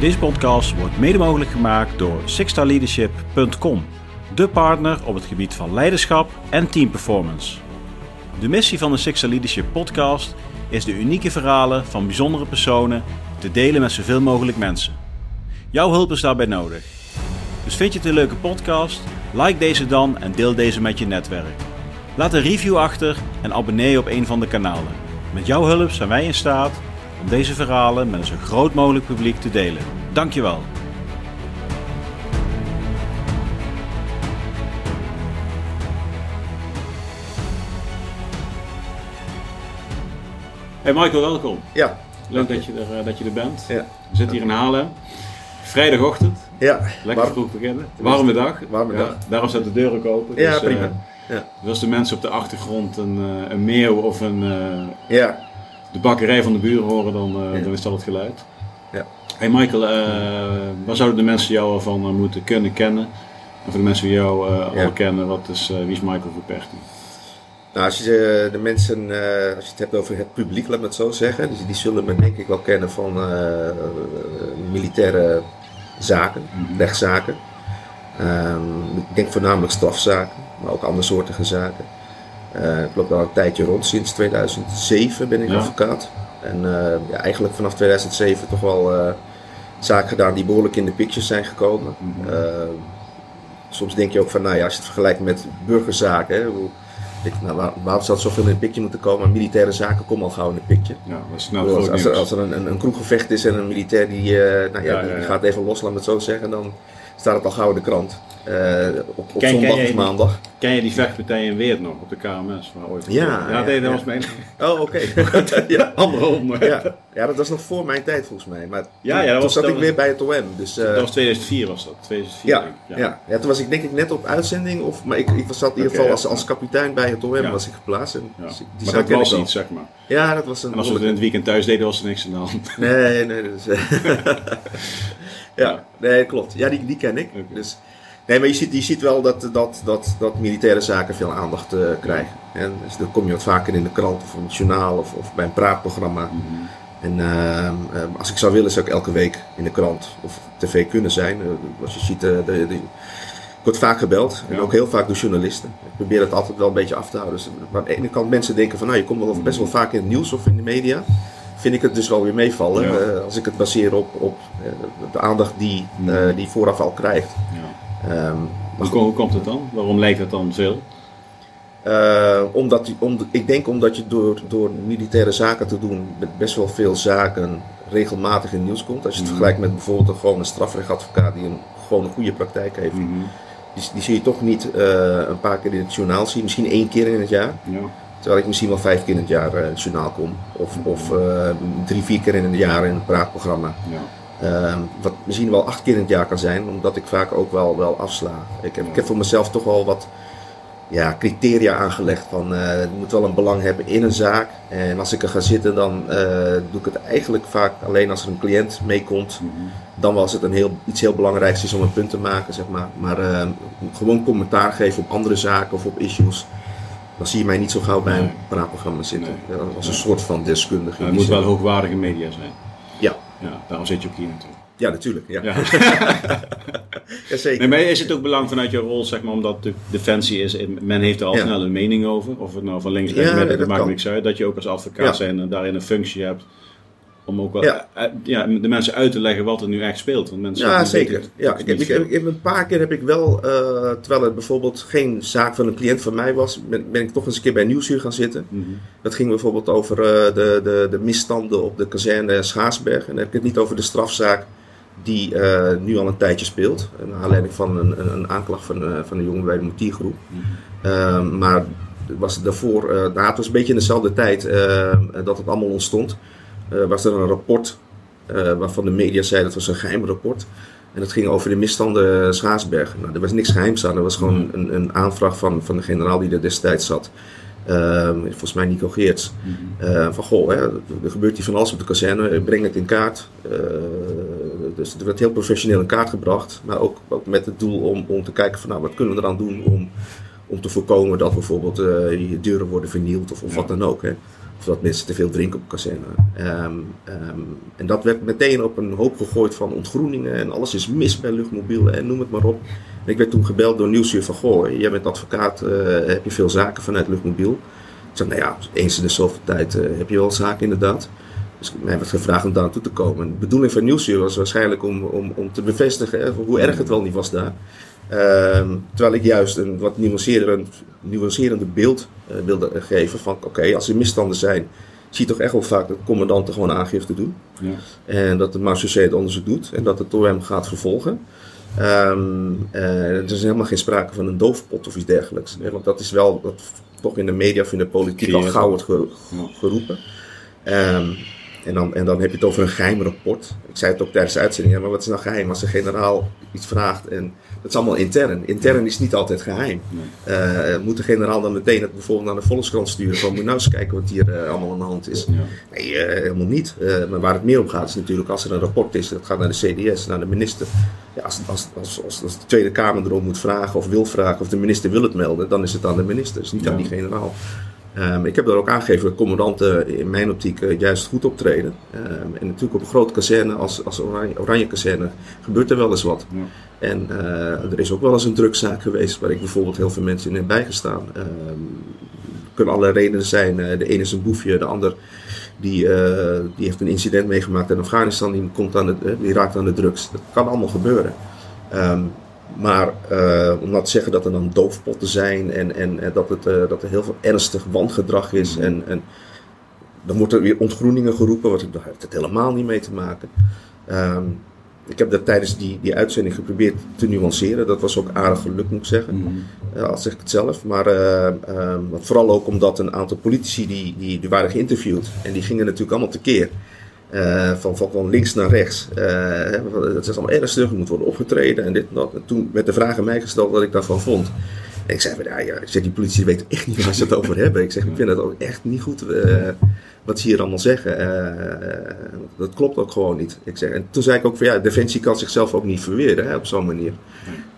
Deze podcast wordt mede mogelijk gemaakt door sixstarleadership.com, de partner op het gebied van leiderschap en teamperformance. De missie van de Sixstar Leadership podcast is de unieke verhalen van bijzondere personen te delen met zoveel mogelijk mensen. Jouw hulp is daarbij nodig. Dus vind je het een leuke podcast? Like deze dan en deel deze met je netwerk. Laat een review achter en abonneer je op een van de kanalen. Met jouw hulp zijn wij in staat om deze verhalen met een zo groot mogelijk publiek te delen. Dankjewel. Hey Michael, welkom. Ja. Leuk dat je er, eh, dat je er bent. Ja. We zitten hier in Haarlem. Vrijdagochtend. Ja. Lekker Warm- vroeg beginnen. Warme dag. Warme Ja, dag. daarom staat de deur ook open. Ja, Dus, eh, prima. Ja. als de mensen op de achtergrond een, eh, een meeuw of een, eh, Ja. De bakkerij van de buren horen, dan, eh, Ja. dan is dat het geluid. Ja. Hey Michael, eh, waar zouden de mensen jou ervan eh, moeten kunnen kennen? En voor de mensen die jou Ja. al kennen, wat is, wie is Michael Verperti? Nou, als je de mensen, als je het hebt over het publiek, laat me het zo zeggen, dus die zullen me denk ik wel kennen van militaire zaken, rechtszaken. Ehm, ik denk voornamelijk strafzaken, maar ook andere soorten zaken. Eh, ik loop al een tijdje rond, sinds 2007 ben ik Ja. advocaat. En eh, ja, eigenlijk vanaf 2007 toch wel eh, zaken gedaan die behoorlijk in de pictures zijn gekomen. Mhm. Soms denk je ook van, nou ja, als je het vergelijkt met burgerzaken, hè, je, nou, waar, waarom zou het zoveel in een pikje moeten komen? Militaire zaken komen al gauw in een pikje. Ja, dat is Ik nou bedoel, groot als, als er, als er een, een, een kroeggevecht is en een militair die, nou ja, Ja, die, gaat even los, laat me het zo zeggen, dan staat het al gauw in de krant. Eh, op op Ken- zondag of die- maandag. Ken je die vechtpartij in Weert nog op de KMS? Waar ooit Ja, ja, ja, nee, dat ja. was mijn Oh, oké. ja. andersom. Ja. Ja. ja, dat was nog voor mijn tijd volgens mij. Maar Ja, ja, toen, dat toen was- zat dat ik was- weer bij het OM. Dus, eh, Dat was 2004 was dat, 2004 ja, denk ik. ja. Ja. toen was ik denk ik net op uitzending. Of, maar ik, ik was zat in ieder geval als, als kapitein bij het OM was ik geplaatst. En dus die Maar dat was iets, zeg maar. Ja, dat was een En als we het in het weekend thuis deden, was er niks aan de hand. Nee, nee, dus, eh, ja, nee, klopt. Ja, die, die ken ik. Dus, nee, maar je ziet, je ziet wel dat, dat, dat, dat militaire zaken veel aandacht eh, krijgen. En dus dan kom je wat vaker in de krant of in het journaal of, of bij een praatprogramma. En ehm, ehm, als ik zou willen, zou ik elke week in de krant of tv kunnen zijn. Eh, als je ziet, eh, de, de, ik word vaak gebeld en Ja. ook heel vaak door journalisten. Ik probeer het altijd wel een beetje af te houden. Dus maar aan de ene kant mensen denken van, nou, je komt wel best wel vaak in het nieuws of in de media. Vind ik het dus wel weer meevallen Ja. eh, als ik het baseer op, op eh, de aandacht die, eh, die vooraf al krijgt. Ja. Ehm, Hoe, kom- hoe komt het dan? Waarom lijkt het dan veel? Eh, omdat, om, ik denk omdat je door, door militaire zaken te doen met best wel veel zaken regelmatig in nieuws komt. Als je het Mhm. vergelijkt met bijvoorbeeld een, gewoon een strafrechtadvocaat die een, gewoon een goede praktijk heeft. Mhm. Die, die zie je toch niet een paar keer in het journaal zien. Misschien één keer in het jaar. Ja. Terwijl ik misschien wel vijf keer in het jaar eh, in het journaal kom. Of, of eh, drie, vier keer in het jaar in een praatprogramma. Ja. Ehm, wat misschien wel acht keer in het jaar kan zijn, omdat ik vaak ook wel, wel afsla. Ik heb, ik heb voor mezelf toch wel wat ja, criteria aangelegd van eh het moet wel een belang hebben in een zaak. En als ik er ga zitten, dan eh, doe ik het eigenlijk vaak alleen als er een cliënt meekomt. Mhm. Dan was het een heel, iets heel belangrijks is om een punt te maken, zeg maar. Maar eh, gewoon commentaar geven op andere zaken of op issues. Dan zie je mij niet zo gauw bij een praatprogramma zitten. Nee. Als een soort van deskundige. In het moet wel hoogwaardige media zijn. Ja. Ja, daarom zit je ook hier natuurlijk. ja, natuurlijk. Ja. Ja. Ja, zeker. Nee, maar is het ook belang vanuit jouw rol, zeg maar, omdat de defensie is, men heeft er al Ja. snel een mening over, of het nou van links, rechts, Ja, dat maakt niks uit, dat je ook als advocaat zijn en daarin een functie hebt om ook wel Ja. eh, ja, de mensen uit te leggen wat er nu echt speelt. Want mensen Ja, zeker. Ja, ik heb, ik, een paar keer heb ik wel, eh, terwijl het bijvoorbeeld geen zaak van een cliënt van mij was, ben, ben ik toch eens een keer bij Nieuwsuur gaan zitten. Mhm. Dat ging bijvoorbeeld over eh, de, de, de misstanden op de kazerne Schaarsberg. En dan heb ik het niet over de strafzaak die nu al een tijdje speelt. Naar aanleiding van een, een, een aanklacht van, van een jongen bij de Motiergroep. Ehm, maar was daarvoor, nou, het was een beetje in dezelfde tijd eh, dat het allemaal ontstond. Eh, was er een rapport eh, waarvan de media zeiden dat was een geheim rapport. En dat ging over de misstanden Schaarsberg. Nou, er was niks geheims aan. Er was gewoon een, een aanvraag van, van de generaal die er destijds zat. Ehm, volgens mij Nico Geerts. Eh, van goh, hè, er gebeurt hier van alles op de kazerne, eh, breng het in kaart. Eh, dus het werd heel professioneel in kaart gebracht. Maar ook, ook met het doel om, om te kijken van nou, wat kunnen we eraan doen om, om te voorkomen dat bijvoorbeeld eh, deuren worden vernield of, of wat dan ook. Hè. Of dat mensen te veel drinken op kazerne. Ehm, ehm, en dat werd meteen op een hoop gegooid van ontgroeningen en alles is mis bij luchtmobiel en noem het maar op. En ik werd toen gebeld door Nieuwsuur van Goor. Jij bent advocaat, uh, heb je veel zaken vanuit luchtmobiel? Ik zei, nou ja, eens in de zoveel tijd uh, heb je wel zaken inderdaad. Dus mij werd gevraagd om daar naartoe te komen. de bedoeling van Nieuwsuur was waarschijnlijk om, om, om te bevestigen hè, hoe erg het wel niet was daar. Um, terwijl ik juist een wat nuancerend, nuancerende beeld uh, wilde geven van oké, als er misstanden zijn, zie je toch echt wel vaak dat commandanten gewoon aangifte doen. Ja. En dat de marechaussee het onderzoek doet en dat het OM gaat vervolgen. Um, uh, er is helemaal geen sprake van een doofpot of iets dergelijks. want dat is wel wat toch in de media of in de politiek al gauw wordt geroepen. Um, en dan, en dan heb je het over een geheim rapport. Ik zei het ook tijdens de uitzending, ja, maar wat is nou geheim als de generaal iets vraagt? En dat is allemaal intern. Intern is niet altijd geheim. Uh, moet de generaal dan meteen het bijvoorbeeld naar de Volkskrant sturen van moet nou eens kijken wat hier uh, allemaal aan de hand is? Nee, uh, helemaal niet. maar waar het meer om gaat is natuurlijk als er een rapport is, dat gaat naar de CDS, naar de minister. Ja, als, als, als, als, de Tweede Kamer erom moet vragen of wil vragen of de minister wil het melden, dan is het aan de minister, dus niet ja. aan die generaal. Um, ik heb daar ook aangegeven dat commandanten in mijn optiek uh, juist goed optreden. Um, en natuurlijk op een grote kazerne als, als Oranje, Oranje kazerne gebeurt er wel eens wat. Ja. En uh, er is ook wel eens een drugzaak geweest waar ik bijvoorbeeld heel veel mensen in heb bijgestaan. Um, kunnen allerlei redenen zijn. Uh, de ene is een boefje, de ander die, die heeft een incident meegemaakt in Afghanistan, die, komt aan de, die raakt aan de drugs. Dat kan allemaal gebeuren. Maar uh, om nou te zeggen dat er dan doofpotten zijn en, en, en dat, het, uh, dat er heel veel ernstig wangedrag is. En, en dan wordt er weer ontgroeningen geroepen, wat daar heeft het helemaal niet mee te maken. Um, ik heb dat tijdens die, die uitzending geprobeerd te nuanceren. Dat was ook aardig gelukt, moet ik zeggen. Mm -hmm. uh, al zeg ik het zelf. Maar uh, vooral ook omdat een aantal politici die, die, die waren geïnterviewd. En die gingen natuurlijk allemaal tekeer. Uh, van, van, van, links naar rechts. Uh, dat is allemaal ernstig, moet worden opgetreden en dit en dat. En toen werd de vraag aan mij gesteld wat ik daarvan vond. En ik zei, ja, ja, ik zeg die politie weet echt niet waar ze het over hebben. Ik zeg, ik vind het ook echt niet goed uh, wat ze hier allemaal zeggen. dat klopt ook gewoon niet. Ik zeg, en toen zei ik ook van ja, Defensie kan zichzelf ook niet verweren hè, op zo'n manier.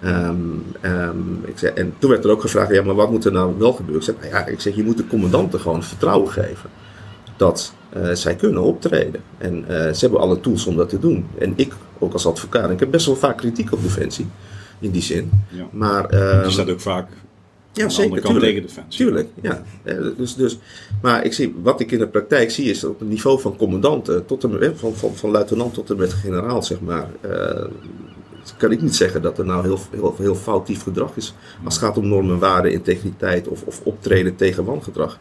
Um, um, ik zeg, en toen werd er ook gevraagd, ja, maar wat moet er nou wel gebeuren? Ik zeg, nou ja, ik zeg, je moet de commandanten gewoon vertrouwen geven. Dat uh, zij kunnen optreden. En uh, ze hebben alle tools om dat te doen. En ik, ook als advocaat, ik heb best wel vaak kritiek op Defensie. In die zin. Ja. Maar, uh, je staat ook vaak ja, aan de zeker, kant tuurlijk, tegen Defensie. Tuurlijk, ja. Dus, dus, maar ik zie, wat ik in de praktijk zie is dat op het niveau van commandanten, tot en, van, van, van luitenant tot en met generaal, zeg maar, kan ik niet zeggen dat er nou heel, heel, heel foutief gedrag is. Als het gaat om normen, waarden, integriteit of, of optreden tegen wangedrag.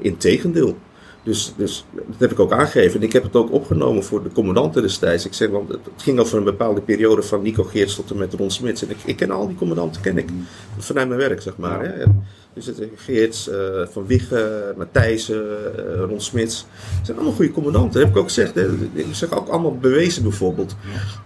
Integendeel. Dus, dus dat heb ik ook aangegeven. En ik heb het ook opgenomen voor de commandanten destijds. Ik zeg, want het ging over een bepaalde periode van Nico Geerts tot en met Ron Smits. En ik, ik ken al die commandanten, ken ik. Vanuit mijn werk, zeg maar. Hè. Dus het, Geerts, uh, Van Wigge, Matthijssen, uh, Ron Smits. Het zijn allemaal goede commandanten. Dat heb ik ook gezegd. Hè. Ik zeg ook allemaal bewezen bijvoorbeeld.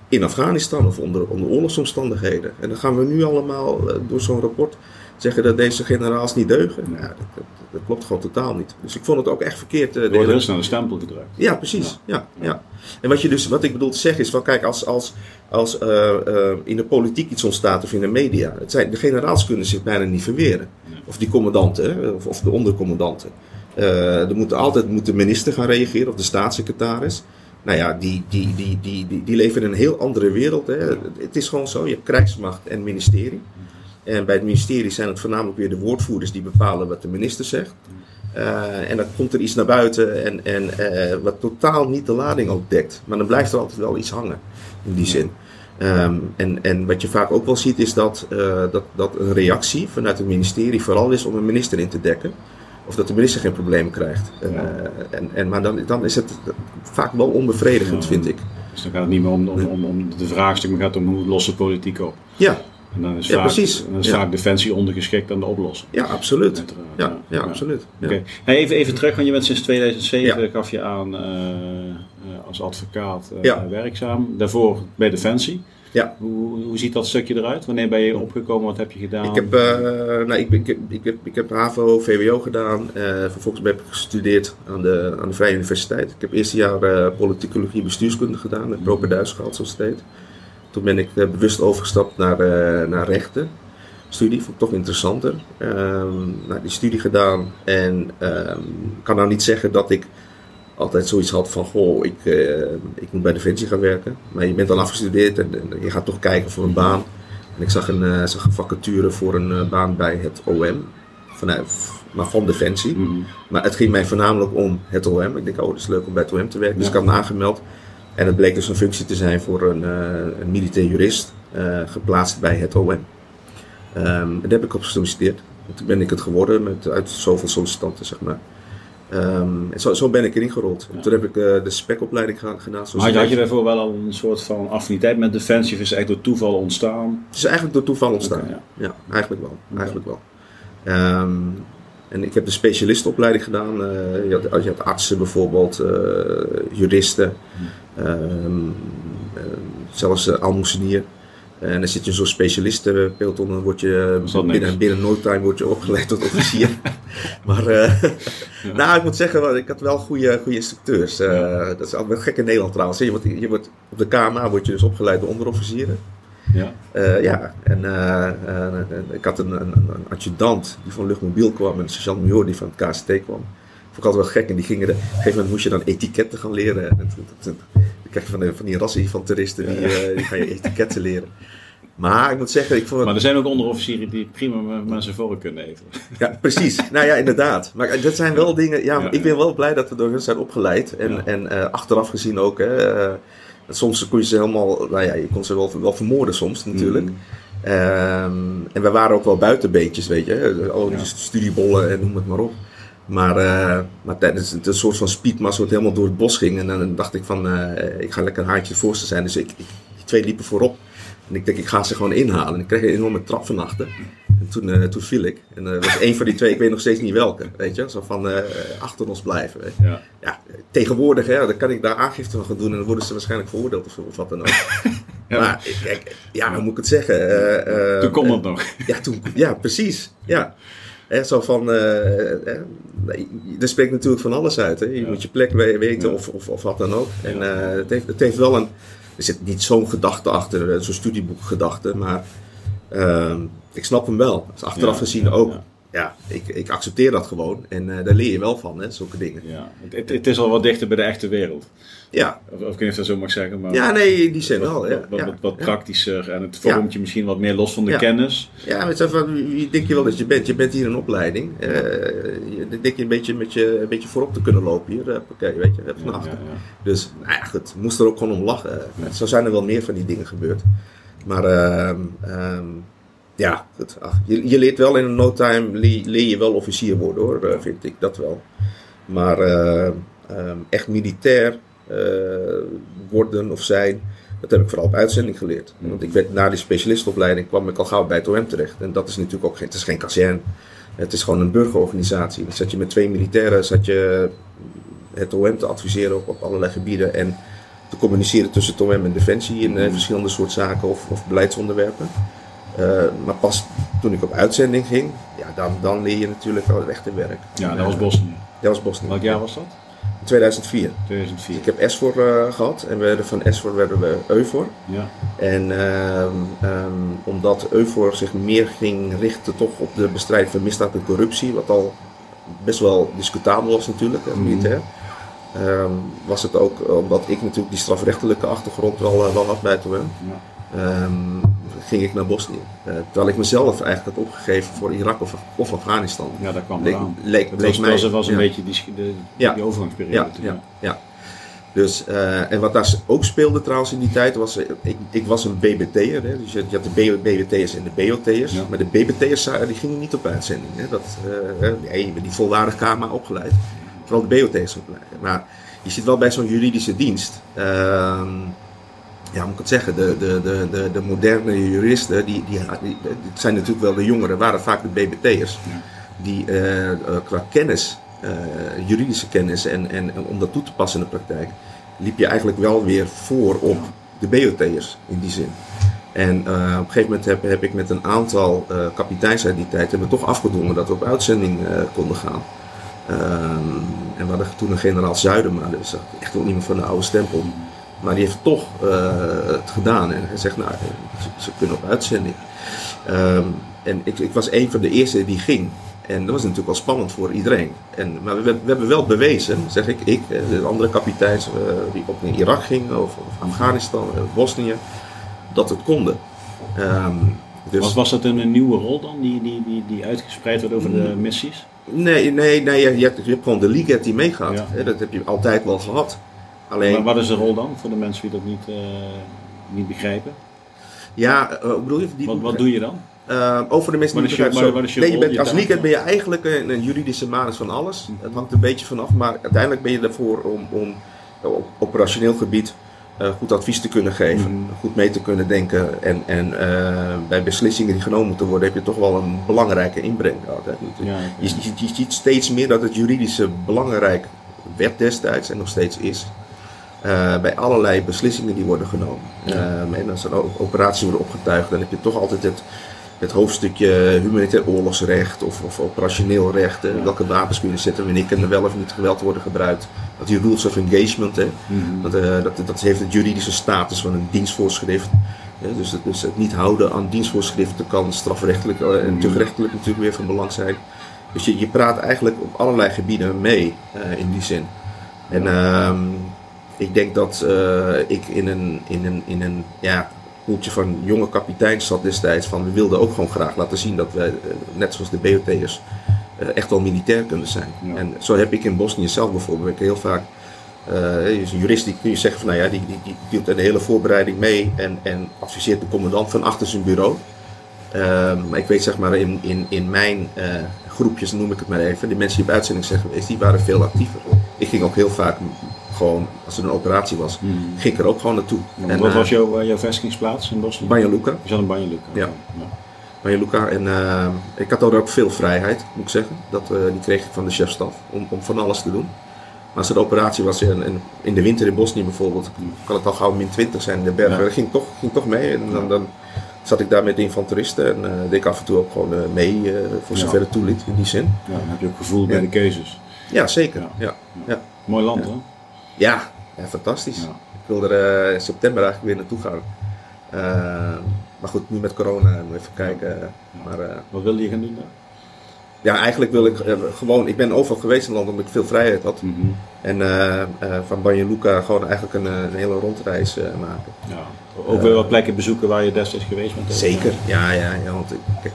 In Afghanistan of onder, onder oorlogsomstandigheden. En dan gaan we nu allemaal uh, door zo'n rapport zeggen dat deze generaals niet deugen. Nou, dat, dat, dat, klopt gewoon totaal niet. Dus ik vond het ook echt verkeerd. Uh, wordt heel snel een stempel gedrukt. Ja, precies. Ja. Ja, ja. En wat, je dus, wat ik bedoel te zeggen is: van, kijk, als, als, als uh, uh, in de politiek iets ontstaat of in de media, het zijn, de generaals kunnen zich bijna niet verweren. Of die commandanten, of, of de ondercommandanten. er moet altijd moet de minister gaan reageren of de staatssecretaris. Nou ja, die, die, die, die, die, die leven in een heel andere wereld. Hè. Het is gewoon zo: je hebt krijgsmacht en ministerie. En bij het ministerie zijn het voornamelijk weer de woordvoerders die bepalen wat de minister zegt. Uh, en dan komt er iets naar buiten en, en uh, wat totaal niet de lading ook dekt. Maar dan blijft er altijd wel iets hangen in die zin. Um, en, en wat je vaak ook wel ziet is dat, uh, dat, dat een reactie vanuit het ministerie vooral is om een minister in te dekken. Of dat de minister geen problemen krijgt. En, en, maar dan, dan is het vaak wel onbevredigend, ja. vind ik. Dus dan gaat het niet meer om, om, om, om de vraagstuk, maar gaat het om hoe lossen politiek op. Ja, en dan is, ja, vaak, precies. dan is ja. vaak defensie ondergeschikt aan de oplossing. Ja, absoluut. Ja, ja, ja, absoluut. Okay. Hey, even, even terug, want je bent sinds 2007, gaf je aan, uh, als advocaat uh, werkzaam. Daarvoor bij Defensie. Ja. Hoe, hoe ziet dat stukje eruit? Wanneer ben je opgekomen? Wat heb je gedaan? Ik heb, uh, nou, ik, ik, ik, heb, ik heb HAVO, VWO gedaan. vervolgens heb ik gestudeerd aan de, aan de Vrije Universiteit. Ik heb eerste jaar politicologie bestuurskunde gedaan. Met proper Duits gehad, zoals het heet. Toen ben ik uh, bewust overgestapt naar, uh, naar rechten. studie, vond ik toch interessanter. Ehm, nou, die studie gedaan en ehm, ik kan nou niet zeggen dat ik altijd zoiets had van, goh, ik, eh, ik moet bij Defensie gaan werken. Maar je bent dan afgestudeerd en, en je gaat toch kijken voor een baan. En ik zag een, eh, zag een vacature voor een eh, baan bij het OM, vanuit, maar van Defensie. Mhm. Maar het ging mij voornamelijk om het OM. Ik denk, oh, het is leuk om bij het OM te werken. Dus ik had me aangemeld. En het bleek dus een functie te zijn voor een, eh, een militair jurist, eh, geplaatst bij het OM. Ehm, en daar heb ik op gesolliciteerd. En toen ben ik het geworden met, uit zoveel sollicitanten, zeg maar. Ehm, en zo, zo ben ik erin gerold. Ja. toen heb ik eh, de specopleiding gedaan. zoals Had je, ik- had je daarvoor wel al een soort van affiniteit met Defensie of is het echt door toeval ontstaan? Het is eigenlijk door toeval ontstaan. Ja. Ja, eigenlijk wel. Eigenlijk wel. Ehm, en ik heb de specialistenopleiding gedaan. je, had, je had artsen bijvoorbeeld, juristen, ehm, eh, zelfs uh. En dan zit je zo'n specialistenpeloton, dan word je Is dat binnen, binnen no time word je opgeleid tot officier. maar eh, nou, ik moet zeggen, wel, ik had wel goede, goede instructeurs. Eh, Ja. Dat is altijd gek in Nederland trouwens. Je wordt, je wordt, op de KMA word je dus opgeleid door onderofficieren. Ja. Eh, ja, en eh, eh, ik had een, een, een adjudant die van luchtmobiel kwam en een sergeant-major die van het KCT kwam. Ik altijd wel gek en die gingen op een gegeven moment moest je dan etiketten gaan leren. En toen- toen- toen- Dan krijg je van, van die toeristen die, eh, die gaan je etiketten leren. Maar ik moet zeggen, ik vond. Maar er zijn ook onderofficieren die prima met mensen voor kunnen eten. Ja, precies. Nou ja, inderdaad. Maar dat zijn wel dingen. Ja, Ja, ik ben wel blij dat we door hun zijn opgeleid. En, en eh, achteraf gezien ook. Hè, eh, soms kon je ze helemaal. Nou ja, je kon ze wel, wel vermoorden soms natuurlijk. Mhm. Ehm, en we waren ook wel buitenbeetjes, weet je. Oh, die Ja. studiebollen en noem het maar op. Maar, eh, maar tijdens het een soort van speedmas wat helemaal door het bos ging. En dan dacht ik van, eh, ik ga lekker een haartje voorste zijn. Dus ik, ik, die twee liepen voorop. En ik denk, ik ga ze gewoon inhalen. En ik kreeg een enorme trap van achter. En toen, eh, toen viel ik. En er was één van die twee, ik weet nog steeds niet welke. Weet je, zo van achter ons blijven. Weet je. Ja. Ja, tegenwoordig, hè, dan kan ik daar aangifte van gaan doen. En dan worden ze waarschijnlijk veroordeeld of, wat dan ook. Ja. Maar, ik- ja, hoe moet ik het zeggen? Toen kon dat nog. ja, toen, ja, precies. Ja. Hè, zo van, eh, eh, nee, er spreekt natuurlijk van alles uit. Hè. Je Ja. moet je plek we- weten of, of, of wat dan ook. En eh, het, heeft, het heeft wel een, er zit niet zo'n gedachte achter, eh, zo'n studieboekgedachte, maar ehm, ik snap hem wel. Dus achteraf gezien ook. ja. Ik, ik accepteer dat gewoon en eh, daar leer je wel van, hè, zulke dingen. Ja. Het, het is al wat dichter bij de echte wereld. Ja, Of, of ik weet niet of ik dat zo mag zeggen. Maar ja nee, in die zin wel. wat, Ja, wat, wat, praktischer. En het vormt je misschien wat meer los van de kennis. Ja, maar het is van, wie denk je wel dat je bent? Je bent hier een opleiding. Eh, je dan denk je een beetje, met je een beetje voorop te kunnen lopen hier. Oké, weet je, van achter. Dus, nou ja, goed. Moest er ook gewoon om lachen. Zo zijn er wel meer van die dingen gebeurd. Maar, ehm, ehm, ja, goed. Ach, je, je leert wel in een no time, leer, leer je wel officier worden hoor, eh, vind ik. Dat wel. Maar eh, ehm, echt militair worden of zijn, dat heb ik vooral op uitzending geleerd. Want ik werd na die specialistopleiding kwam ik al gauw bij het OM terecht. En dat is natuurlijk ook geen, het is geen kazerne. Het is gewoon een burgerorganisatie. Dan zat je met twee militairen, zat je het OM te adviseren op, op allerlei gebieden. En te communiceren tussen het OM en Defensie in eh, verschillende soort zaken of, of beleidsonderwerpen. Eh, maar pas toen ik op uitzending ging, ja, dan, dan leer je natuurlijk wel het echte werk. Ja, dat was eh, Bosnië. Dat was Bosnië. Welk jaar was dat? 2004. 2004. Ik heb ESFOR eh, gehad en we werden van ESFOR werden we EUFOR. Ja. En ehm, ehm, omdat EUFOR zich meer ging richten toch op de bestrijding van misdaad en corruptie, wat al best wel discutabel was natuurlijk, Mhm. militair. ehm, was het ook omdat ik natuurlijk die strafrechtelijke achtergrond wel, eh, wel had bij OM. Ja. Ehm, ging ik naar Bosnië. Eh, terwijl ik mezelf eigenlijk had opgegeven voor Irak of, of Afghanistan. ja, daar kwam Leek, leek, Het leek was, mij, was, was een ja. beetje die, de, Ja. die overgangsperiode. Ja, ja, ja. Dus, eh, en wat daar ook speelde trouwens in die tijd was, eh, ik, ik was een BBT'er. Dus je, je had de BBT'ers en de BOT'ers. Maar de BBT'ers die gingen niet op uitzending. Hè. Dat, nee, niet volwaardig KMA opgeleid. Vooral de BOT'ers opgeleid. Maar je zit wel bij zo'n juridische dienst. Ja, hoe moet ik het zeggen? De, de, de, de, de moderne juristen, die, die, die, het zijn natuurlijk wel de jongeren, waren vaak de BBT'ers. Ja. Die eh, eh, qua kennis, eh, juridische kennis en, en, en om dat toe te passen in de praktijk, liep je eigenlijk wel weer voor op de BOT'ers in die zin. En op een gegeven moment heb, heb ik met een aantal kapiteins uit die tijd hebben we toch afgedwongen dat we op uitzending konden gaan. Ehm, en we hadden toen een generaal Zuidema, dus echt wel iemand van de oude stempel. Maar die heeft toch eh, het gedaan en hij zegt, nou, ze, ze kunnen op uitzending. Ehm, en ik, ik was een van de eerste die ging. En dat was natuurlijk wel spannend voor iedereen. En, maar we, we hebben wel bewezen, zeg ik, ik, eh, de andere kapiteins uh, die ook naar Irak gingen, of, of Afghanistan, of Bosnië, dat het konden. Um, dus... was, was dat een, nieuwe rol dan, die, die, die, die uitgespreid werd over de missies? Nee, nee, nee je, hebt, je hebt gewoon de league die meegaat. Ja. Dat heb je altijd wel gehad. Alleen... Maar wat is de rol dan, voor de mensen die dat niet, uh, niet begrijpen? Ja, uh, bedoel je? Die wat, wat doe je dan? Uh, over de mensen die het maar, je nee, je bent, Als league ben je eigenlijk een, een juridische manus van alles. Mhm. Het hangt een beetje vanaf, maar uiteindelijk ben je ervoor om, om op operationeel gebied uh, goed advies te kunnen geven, mm. goed mee te kunnen denken. En, en uh, bij beslissingen die genomen moeten worden, heb je toch wel een belangrijke inbreng gehad. Hè? Ja, je, je, je, ziet steeds meer dat het juridische belangrijk werd destijds en nog steeds is. Uh, bij allerlei beslissingen die worden genomen. Ja. en als er operaties worden opgetuigd, dan heb je toch altijd het het hoofdstukje humanitair oorlogsrecht of, of operationeel recht. Welke wapens kun je zetten, wanneer kan er wel of niet geweld worden gebruikt. Dat die rules of engagement, hè, mhm. dat, uh, dat, dat heeft het juridische status van een dienstvoorschrift. dus, het, dus het niet houden aan dienstvoorschriften kan strafrechtelijk uh, en mhm. tuchtrechtelijk natuurlijk weer van belang zijn. Dus je, je praat eigenlijk op allerlei gebieden mee uh, in die zin. En ehm, ik denk dat ik in een, in een, in een ja, poeltje van jonge kapiteins zat destijds. Van we wilden ook gewoon graag laten zien dat wij, eh, net zoals de BOT'ers, eh, echt wel militair kunnen zijn. En zo heb ik in Bosnië zelf bijvoorbeeld heel vaak. Uh, een jurist die kun je zeggen van nou ja, die, die, die deelt de hele voorbereiding mee en, en adviseert de commandant van achter zijn bureau. Uh, maar ik weet zeg maar in, in, in mijn uh, groepjes, noem ik het maar even, de mensen die op uitzending zijn geweest, die waren veel actiever. Ik ging ook heel vaak gewoon, als er een operatie was, hmm. ging ik er ook gewoon naartoe. en, wat was jouw, uh, jouw vestigingsplaats in Bosnië? Banja Luka. Je zat in Banja Luka? Ja. ja. Banja Luka. En uh, ik had daar ook veel vrijheid, moet ik zeggen. Dat, die kreeg ik van de chefstaf, om, om van alles te doen. Maar als er een operatie was, en, en in de winter in Bosnië bijvoorbeeld, hmm. kan het al gauw min 20 zijn in de bergen. Ja. Dat ging toch, ging toch mee. En dan, dan zat ik daar met de infanteristen en uh, deed ik af en toe ook gewoon mee, voor zover ja. het toeliet in die zin. Ja, dan heb je ook gevoel bij de keuzes. Ja, zeker. Ja. Ja. Mooi land, hè? Ja, ja fantastisch. Ik wil er uh, in september eigenlijk weer naartoe gaan. Uh, maar goed, nu met corona, moet even kijken. Maar, uh, Wat wil je gaan doen daar? Ja, eigenlijk wil ik gewoon, ik ben overal geweest in het land omdat ik veel vrijheid had. Mm -hmm. En van Banja Luka gewoon eigenlijk een, een hele rondreis maken. Ja. Ook weer wat plekken bezoeken waar je destijds geweest bent? Zeker, ja, ja, ja. Want ik,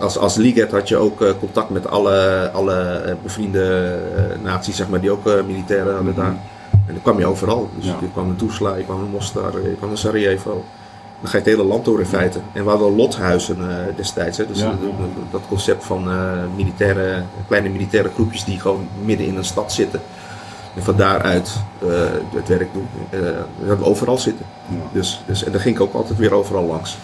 als, als Liget had je ook contact met alle, alle bevriende naties, zeg maar, die ook militairen hadden mm -hmm. daar. En dan kwam je overal. Dus ja. je kwam naar Tuzla, je kwam naar Mostar, je kwam naar Sarajevo. Dan ga je het hele land door in feite. En we hadden lothuizen uh, destijds. Hè. Dus ja. dat concept van uh, militaire, kleine militaire groepjes die gewoon midden in een stad zitten. En van daaruit uh, het werk doen. we hebben overal zitten. Ja. Dus, dus, en daar ging ik ook altijd weer overal langs.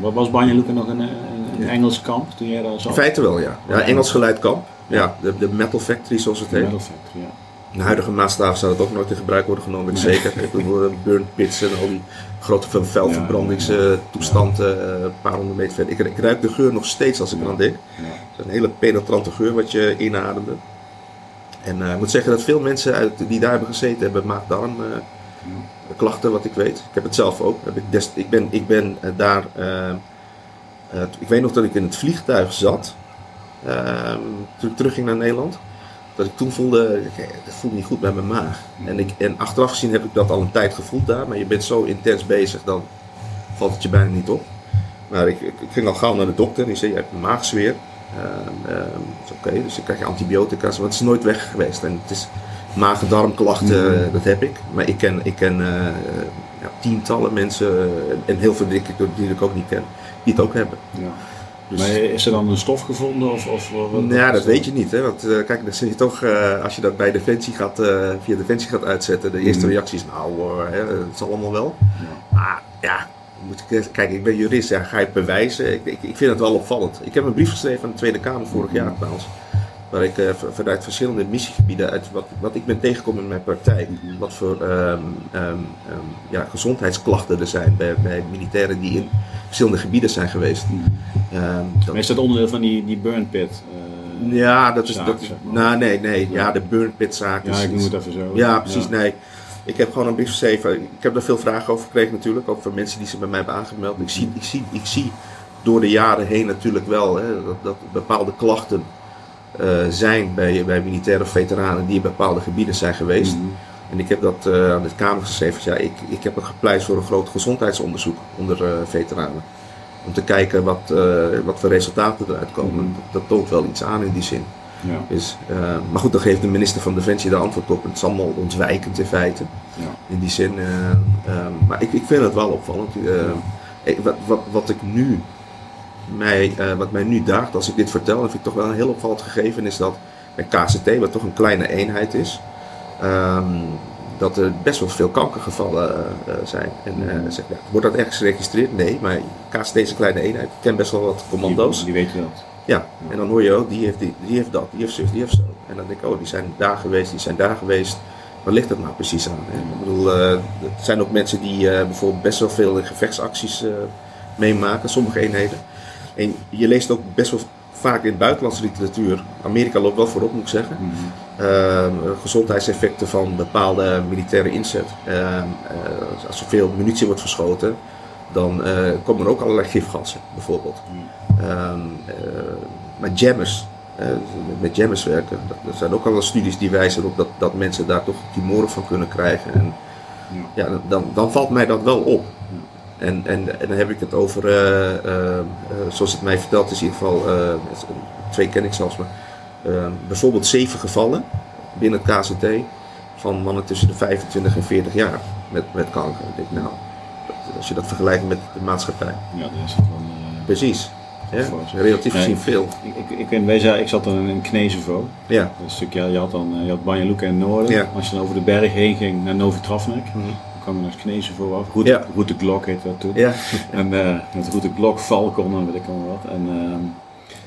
Ja. Was Banja Luka nog een, een Engels kamp toen jij daar zat? In feite wel, ja. ja Engels geleid kamp. Ja, de, de Metal Factory zoals het heet. Metal Factory, ja de huidige maatstaven zou het ook nooit in gebruik worden genomen, nee. zeker. Ik bedoel, burn pits en al die grote vuilverbrandingstoestanden, ja, een paar honderd meter verder. Ik, ik, ruik de geur nog steeds als ik eraan denk. Het is een hele penetrante geur wat je inademde. En uh, ik moet zeggen dat veel mensen uit, die daar hebben gezeten hebben maagdarm uh, klachten, wat ik weet. Ik heb het zelf ook. Ik, des, ik ben, ik ben uh, daar, ik weet nog dat ik in het vliegtuig zat, ehm, toen ik terugging naar Nederland dat ik toen voelde, dat voelde niet goed bij mijn maag. En, ik, en achteraf gezien heb ik dat al een tijd gevoeld daar, maar je bent zo intens bezig, dan valt het je bijna niet op. Maar ik, ik, ging al gauw naar de dokter en die zei, je hebt een maagzweer. Uh, uh, Oké, dus ik krijg je antibiotica's, maar het is nooit weg geweest. En het is maag-darmklachten, mm. dat heb ik. Maar ik ken, ik ken uh, ja, tientallen mensen, en heel veel die ik, die ik ook niet ken, die het ook hebben. Ja. Dus... Maar is er dan een stof gevonden? Of, of wat, ja, dat weet je niet. Hè? Want uh, kijk, dan zie je toch, uh, als je dat bij Defensie gaat, uh, via Defensie gaat uitzetten, de eerste mm. reactie is, nou, hè, het zal allemaal wel. Ja. Maar ja, moet ik, kijk, ik ben jurist, ja, ga je het bewijzen? Ik, ik, ik, vind het wel opvallend. Ik heb een brief geschreven aan de Tweede Kamer vorig jaar trouwens. Waar ik uh, vanuit verschillende missiegebieden, uit wat, wat ik ben tegengekomen in mijn praktijk, wat voor um, um, um, ja, gezondheidsklachten er zijn bij, bij militairen die in verschillende gebieden zijn geweest. Um, dat... is dat onderdeel van die, die burn pit? Uh, ja, dat is. Zaak, dat, nou, nee, nee. Ja, de burn pit zaak. Ja, ik noem het even zo. Ja, precies. Ja. Nee. Ik heb gewoon een brief geschreven. Ik heb daar veel vragen over gekregen natuurlijk. Ook van mensen die ze bij mij hebben aangemeld. Ik zie, ik zie, ik zie door de jaren heen natuurlijk wel hè, dat, dat bepaalde klachten eh, zijn bij, bij militaire veteranen die in bepaalde gebieden zijn geweest. Mhm. En ik heb dat eh, aan de Kamer geschreven. Ja, ik, ik heb er gepleit voor een groot gezondheidsonderzoek onder eh, veteranen. Om te kijken wat, wat voor resultaten eruit komen. Mhm. Dat, dat toont wel iets aan in die zin. Ja. Dus, maar goed, dan geeft de minister van Defensie daar antwoord op. Het is allemaal ontwijkend in feite. Ja. In die zin. maar ik, ik vind het wel opvallend. Wat, wat, wat ik nu mij, eh, wat mij nu daagt als ik dit vertel, dat vind ik toch wel een heel opvallend gegeven, is dat bij KCT, wat toch een kleine eenheid is, ehm, dat er best wel veel kankergevallen eh, eh, zijn. En eh, zeg, ja, wordt dat ergens geregistreerd? Nee, maar KCT is een kleine eenheid. Ik ken best wel wat commando's. Die, die weten dat. Ja, en dan hoor je ook, die heeft, die, die heeft dat, die heeft zus, die heeft zo. En dan denk ik, oh, die zijn daar geweest, die zijn daar geweest. Waar ligt dat nou precies aan? Ik bedoel, er zijn ook mensen die bijvoorbeeld best wel veel in gevechtsacties meemaken, sommige eenheden. En je leest ook best wel vaak in buitenlandse literatuur, Amerika loopt wel voorop moet ik zeggen, Mhm. Ehm, gezondheidseffecten van bepaalde militaire inzet. Ehm, eh, als er veel munitie wordt verschoten, dan eh, komen er ook allerlei gifgassen, bijvoorbeeld. Ehm, eh, maar jammers, eh, met jammers werken, er zijn ook al studies die wijzen erop dat, dat mensen daar toch tumoren van kunnen krijgen. En, ja, dan, dan valt mij dat wel op. En, en, en dan heb ik het over, eh, eh, eh, zoals het mij verteld is, in ieder geval, twee ken ik zelfs, maar eh, bijvoorbeeld zeven gevallen binnen het KCT van mannen tussen de 25 en 40 jaar met, met kanker. Ik denk, nou, als je dat vergelijkt met de maatschappij. Ja, dat is het wel. Precies. Ja, relatief gezien veel. Ik, ik, ik, ik zat dan in Knezevo. Ja. Een stukje, je had dan je had Banja Luka in het noorden. Ja. Als je dan over de berg heen ging naar Novi Travnik, Mhm. Kwam naar Knezevo af. Route, Ja. Route heette dat toen. Ja. En eh met Route Glok, Falcon en weet ik allemaal wat. En, ehm,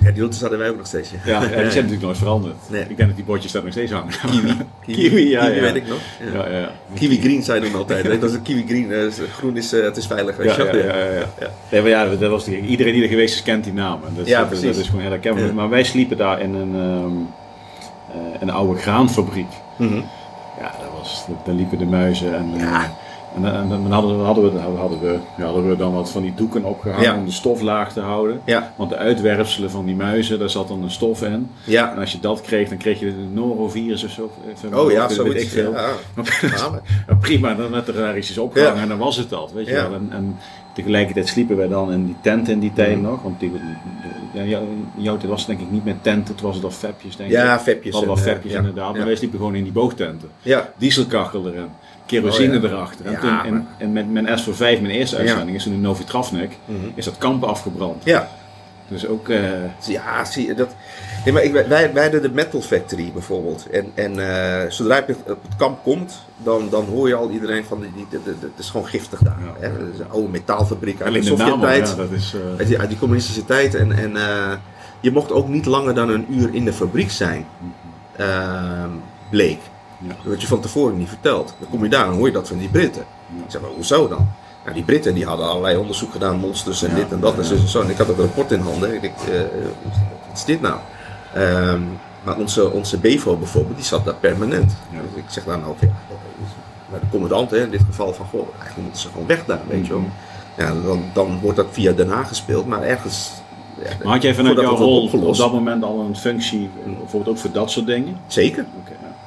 ja, die routes hadden wij ook nog steeds. Ja, ja, ja, die zijn natuurlijk nooit veranderd. Nee. Ik denk dat die bordjes daar nog steeds hangen. Kiwi. Kiwi, ja, Kiwi ja. weet ik nog. Ja. Ja, ja, ja. Kiwi green zei dan altijd. Dat is een kiwi green. eh, groen is, eh, het is veilig. weet Ja, je ja, ja, ja, ja. Nee, maar ja, dat was de, iedereen die er geweest is, kent die namen. Dat, Ja, dat, precies. dat is gewoon heel herkenbaar. Ja. Maar wij sliepen daar in een, ehm, eh, een oude graanfabriek. Mhm. Ja, dat was, daar liepen de muizen. En, eh, Ja. En, en, dan hadden we, hadden, we, hadden, we, ja, hadden we dan wat van die doeken opgehangen Ja. om de stof laag te houden. Ja. Want de uitwerpselen van die muizen, daar zat dan een stof in. En Ja. als je dat kreeg, dan kreeg je de norovirus of zo. Even- Oh ja, weet zoiets. ik veel. Ja. Ja, prima, dan werd er daar iets opgehangen Ja. en dan was het dat. Weet je Ja. wel. En, en tegelijkertijd sliepen wij dan in die tent in die tijd Mhm. nog. Want die, ja, jou- jouw tijd was het denk ik niet met tenten, toen was het al fepjes denk ik. Ja, vepjes. We hadden wel en, eh, fepjes ja. inderdaad, maar Ja. wij sliepen gewoon in die boogtenten. Ja. Dieselkachel erin, kerosine Oh, ja. erachter. En Ja, toen, en, en met mijn S4 mijn eerste uitzending, is toen in Novi Travnik, Mhm. is dat kamp afgebrand. Ja. Dus ook, eh, Ja, zie je dat. Nee, maar ik, wij, wij hadden de Metal Factory bijvoorbeeld. En, en eh, zodra je op het kamp komt, dan, dan hoor je al iedereen van. Die, het is gewoon giftig daar. Ja. Hè? Het is een oude metaalfabriek uit de de Sovjet-tijd. ja, dat is... eh, Uit die, uit die communistische tijd. En, en je mocht ook niet langer dan een uur in de fabriek zijn. ehm, bleek. Ja. Dat werd je van tevoren niet verteld. Dan kom je daar en hoor je dat van die Britten. Ik zeg, maar hoezo dan? Nou, die Britten die hadden allerlei onderzoek gedaan, monsters en Ja, dit en dat ja, en zo en zo. En ik had ook een rapport in handen. Ik denk, eh, wat is dit nou? Ehm, maar onze, onze BEVO bijvoorbeeld, die zat daar permanent. Dus ik zeg dan ook, ja, naar de commandant hè, in dit geval van, goh, eigenlijk moeten ze gewoon weg daar, weet je wel. Mhm. Ja, dan, dan wordt dat via Den Haag gespeeld, maar ergens... Ja, Maar had jij vanuit jouw het rol op dat moment al een functie, eh, bijvoorbeeld ook voor dat soort dingen? Zeker.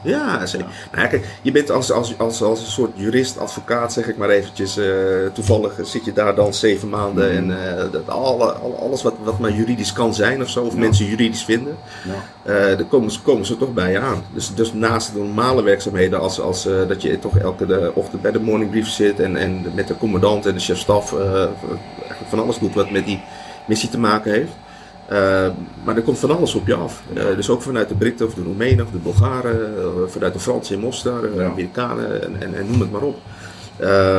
Ja. Ja, zeker. Nou kijk, je bent als, als, als, als een soort jurist, advocaat, zeg ik maar eventjes. eh, toevallig zit je daar dan zeven maanden Mhm. en eh, dat, alle, alle- alles wat, wat maar juridisch kan zijn of zo, of Ja. mensen juridisch vinden, Ja. eh daar komen, ze- komen ze toch bij je aan. Dus, dus naast de normale werkzaamheden, als, als eh, dat je toch elke de ochtend bij de morningbrief zit en, en met de commandant en de chef-staf eh, eigenlijk van alles doet wat met die missie te maken heeft. Uh, maar er komt van alles op je af. Uh, dus ook vanuit de Britten of de Roemenen of de Bulgaren, uh, vanuit de Fransen in Mostar, de ja. Amerikanen en, en, en, noem het maar op. Uh,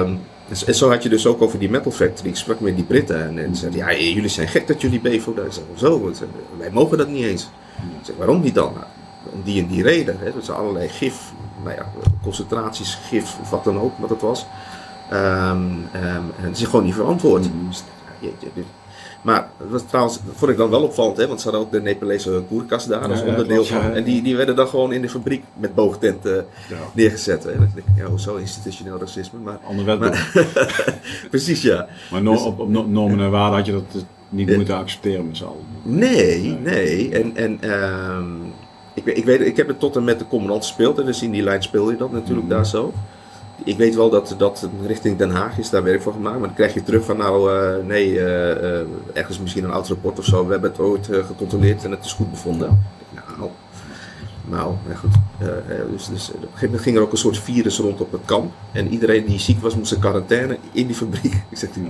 en zo had je dus ook over die metal factory. Ik sprak met die Britten en, en zeiden, ja, jullie zijn gek dat jullie BEVO daar zijn. Zo, wij mogen dat niet eens. Ik zeg, waarom niet dan? Nou, om die en die reden. Hè. Dat is allerlei gif, nou ja, concentraties, gif of wat dan ook, wat het was. Um, um, en het is gewoon niet verantwoord. Mm. Dus, ja, je, je, maar dat trouwens, vond ik dan wel opvallend, hè, want ze hadden ook de Nepalese koerkas daar als onderdeel van. En die, die werden dan gewoon in de fabriek met boogtenten ja. neergezet. Hè. Dan denk ik, ja, hoezo institutioneel racisme? Maar, Ander Precies, ja. Maar no, dus, op, op normen en waarden had je dat niet moeten accepteren met z'n allen. Nee, nee. En, en ehm, ik, weet- ik, weet, ik heb het tot en met de commandant gespeeld. En dus in die lijn speel je dat natuurlijk Mhm. daar zo. Ik weet wel dat, dat richting Den Haag is, daar werk voor gemaakt. Maar dan krijg je terug van nou, eh, nee, eh, eh, ergens misschien een oud rapport of zo. We hebben het ooit gecontroleerd en het is goed bevonden. Nou, nou, ja goed. Dus, dus, op een gegeven moment ging er ook een soort virus rond op het kamp. En iedereen die ziek was moest in quarantaine in die fabriek. Ik zeg, Ja.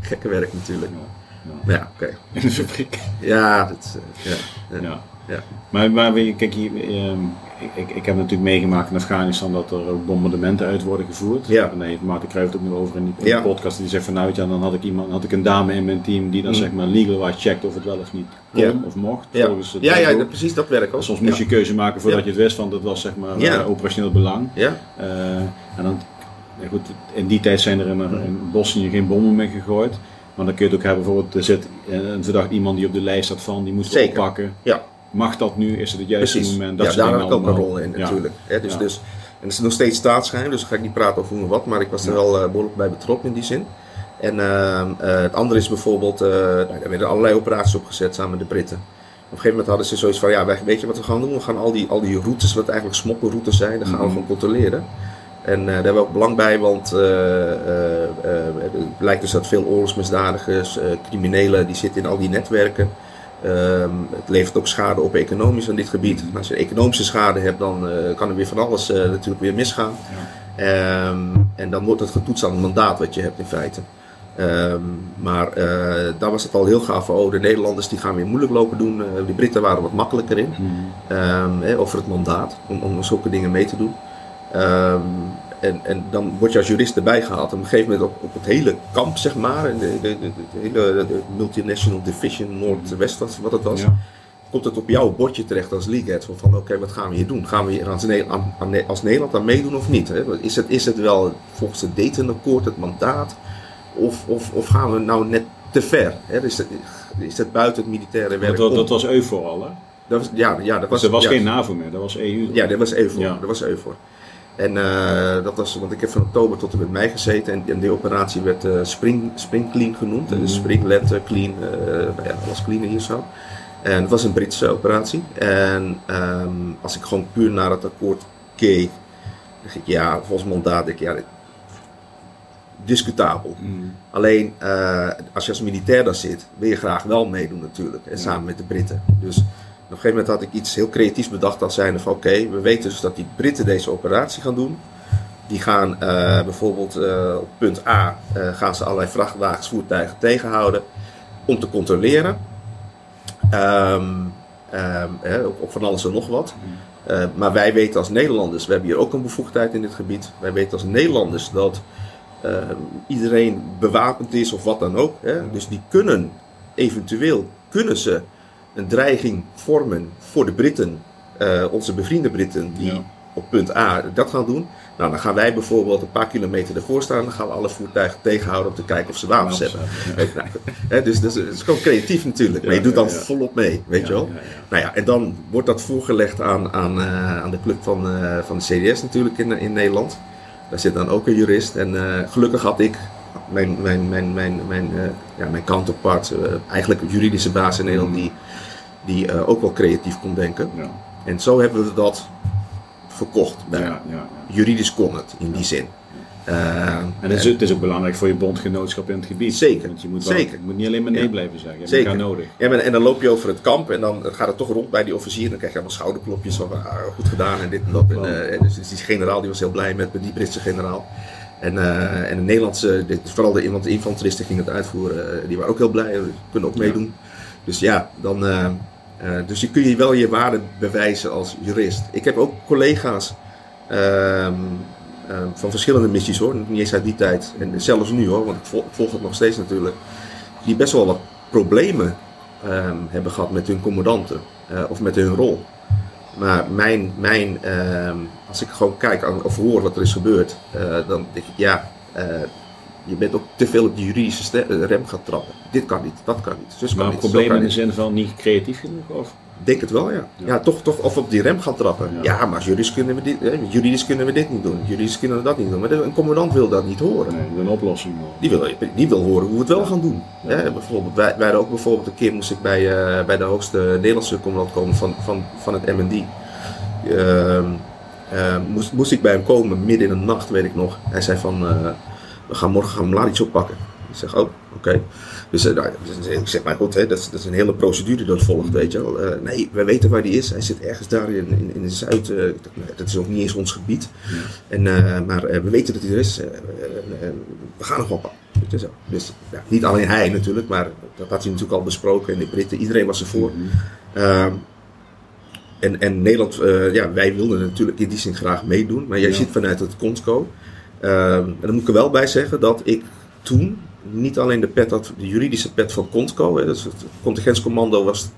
gekke werk natuurlijk. Ja, ja. Maar ja, oké. In de fabriek. Ja, dat, ja, ja. Ja. Maar, maar kijk, hier, ehm, ik, ik, ik heb natuurlijk meegemaakt in Afghanistan dat er ook bombardementen uit worden gevoerd. Ja. En daar heeft Maarten Cruijff het ook nog over in die, in Ja. de podcast. Die zegt van nou, ja, dan had ik, iemand, had ik een dame in mijn team die dan Mm. zeg maar legal-wise checkt of het wel of niet kon Ja. of mocht. Ja, Volgens het ja, ja dat- precies dat werk ook. Soms moest je keuze maken voordat je het wist, want dat was zeg maar eh, operationeel belang. Ja, Eh, en dan, ja, goed, in die tijd zijn er in, in Bosnië geen bommen meer gegooid. Maar dan kun je het ook hebben, bijvoorbeeld, er zit een verdacht iemand die op de lijst staat van, die moeten we oppakken. ja, Mag dat nu? Is het het juiste precies. moment? Dat ja, daar heb ik ook een rol in Ja. natuurlijk. Dus, Ja. dus, en het is nog steeds staatsgeheim, dus daar ga ik niet praten over hoe en wat, maar ik was er Ja. wel eh, behoorlijk bij betrokken in die zin. En ehm, eh, het andere is bijvoorbeeld, eh nou, daar werden allerlei operaties opgezet samen met de Britten. Op een gegeven moment hadden ze zoiets van, ja, weet je wat we gaan doen? We gaan al die, al die routes, wat eigenlijk smokkelroutes zijn, dat gaan we Mhm. gewoon controleren. En daar hebben we ook belang bij, want het blijkt dus dat veel oorlogsmisdadigers, criminelen, die zitten in al die netwerken. Ehm, het levert ook schade op economisch aan dit gebied. En als je economische schade hebt, dan eh, kan er weer van alles eh, natuurlijk weer misgaan. Ehm, en dan wordt het getoetst aan het mandaat wat je hebt in feite. Ehm, maar eh, daar was het al heel gaaf van, oh de Nederlanders die gaan weer moeilijk lopen doen. De Britten waren wat makkelijker in. Hè, over het mandaat, om, om zulke dingen mee te doen. En, en dan word je als jurist erbij gehaald. En op een gegeven moment op, op het hele kamp, zeg maar, de, de, de, de hele Multinational Division Noordwest, wat, wat het was, Ja. komt het op jouw bordje terecht als league head. Van, van oké, wat gaan we hier doen? Gaan we hier als, Ne- aan, aan, als Nederland aan meedoen of niet? Hè? Is, het, is het wel volgens het Dayton-akkoord, het mandaat? Of, of, of gaan we nou net te ver? Hè? Is, het, is het buiten het militaire werk? Dat, was- om? dat was EUFOR al, hè? Dat was, ja, ja, dat Dus was, er was ja, geen NAVO meer, dat was EU. ja, dat was. Ja. Dat was EUFOR. En eh, dat was, want ik heb van oktober tot en met mei gezeten en, en die operatie werd eh, Spring, Spring Clean genoemd. Dus Spring, Clean, eh nou ja, alles clean hier zo. En het was een Britse operatie. En ehm, als ik gewoon puur naar het akkoord keek, dacht ik ja, volgens mandaat, ik ja, dit- discutabel. Mhm. Alleen als je als militair daar zit, wil je graag wel meedoen natuurlijk. En Ja. samen met de Britten. Dus op een gegeven moment had ik iets heel creatiefs bedacht als zijnde van oké, we weten dus dat die Britten deze operatie gaan doen. Die gaan eh, bijvoorbeeld eh, op punt A eh, gaan ze allerlei vrachtwagens, voertuigen tegenhouden om te controleren. Ehm, ehm, hè, op, op van alles en nog wat. Eh, maar wij weten als Nederlanders, we hebben hier ook een bevoegdheid in dit gebied. Wij weten als Nederlanders dat eh, iedereen bewapend is of wat dan ook. Hè? Dus die kunnen eventueel kunnen ze een dreiging vormen voor de Britten, eh, onze bevriende Britten, die Ja. op punt A dat gaan doen. Nou, dan gaan wij bijvoorbeeld een paar kilometer ervoor staan en dan gaan we alle voertuigen tegenhouden om te kijken of ze wapens hebben. Ja. Nou, hè, dus, dus het is gewoon creatief natuurlijk, maar je doet dan volop mee, weet je wel. Nou ja, en dan wordt dat voorgelegd aan, aan, eh, aan de club van, eh, van de CDS natuurlijk in, in Nederland. Daar zit dan ook een jurist. En gelukkig had ik mijn, mijn, mijn, mijn, mijn, ja, mijn counterpart, eigenlijk een juridische baas in Nederland, die, die eh, ook wel creatief kon denken. Ja. En zo hebben we dat verkocht. Ja. Juridisch kon het, in die zin. Eh, En het is, het is ook belangrijk voor je bondgenootschap in het gebied. Zeker, Want je moet, wel, zeker. je moet niet alleen maar nee Ja. blijven zeggen. Je hebt Zeker. elkaar nodig. Ja, maar- en dan loop je over het kamp en dan gaat het toch rond bij die officier. Dan krijg je allemaal schouderklopjes van ah, goed gedaan en dit en dat. En, eh, dus die generaal die was heel blij met, met die Britse generaal. En, eh, en de Nederlandse, dit, vooral de, want de infanteristen gingen het uitvoeren, die waren ook heel blij. Kunnen ook Ja. meedoen. Dus ja, dan, eh, dus je kun je wel je waarde bewijzen als jurist. Ik heb ook collega's ehm, ehm, van verschillende missies hoor, niet eens uit die tijd. En zelfs nu hoor, want ik vol- ik volg het nog steeds natuurlijk. Die best wel wat problemen ehm, hebben gehad met hun commandanten eh, of met hun rol. Maar mijn, mijn als ik gewoon kijk of hoor wat er is gebeurd, eh, dan denk ik ja, je bent ook te veel op de juridische eh, rem gaan trappen. Dit kan niet, dat kan niet, zus kan Maar niet, zo problemen kan in de niet. zin van niet creatief genoeg? Of? Denk het wel, ja. ja. toch, toch of op die rem gaan trappen. Ja. Ja, maar juridisch kunnen, we dit, hè, juridisch kunnen we dit niet doen. Juridisch kunnen we dat niet doen. Maar een commandant wil dat niet horen. Nee, een oplossing. Die wil, die wil horen hoe we het wel gaan doen. Hè, bijvoorbeeld, wij, wij ook bijvoorbeeld een keer moest ik bij, eh, bij de hoogste Nederlandse commandant komen van, van, van het MND. Ehm, eh, moest, moest ik bij hem komen midden in de nacht, weet ik nog. Hij zei van, eh, we gaan morgen gaan Mladic oppakken. Ik zeg, oh, oké. Dus eh, nou, dus ik zeg, maar goed, hè, dat, is, dat is een hele procedure dat volgt, weet je wel. Eh, nee, wij weten waar die is. Hij zit ergens daar in, in, in de Zuid. eh, dat is ook niet eens ons gebied. En, maar we weten dat hij er is. We gaan nog wel pakken. Weet je zo. Dus ja, niet alleen hij natuurlijk, maar dat had hij natuurlijk al besproken. En de Britten, iedereen was ervoor. Ehm, en, en Nederland, ja, wij wilden natuurlijk in die zin graag meedoen. Maar jij Ja. zit vanuit het CONSCO. Ehm, en dan moet ik er wel bij zeggen dat ik toen niet alleen de pet had, de juridische pet van CONSCO. Hè, dus het contingentscommando was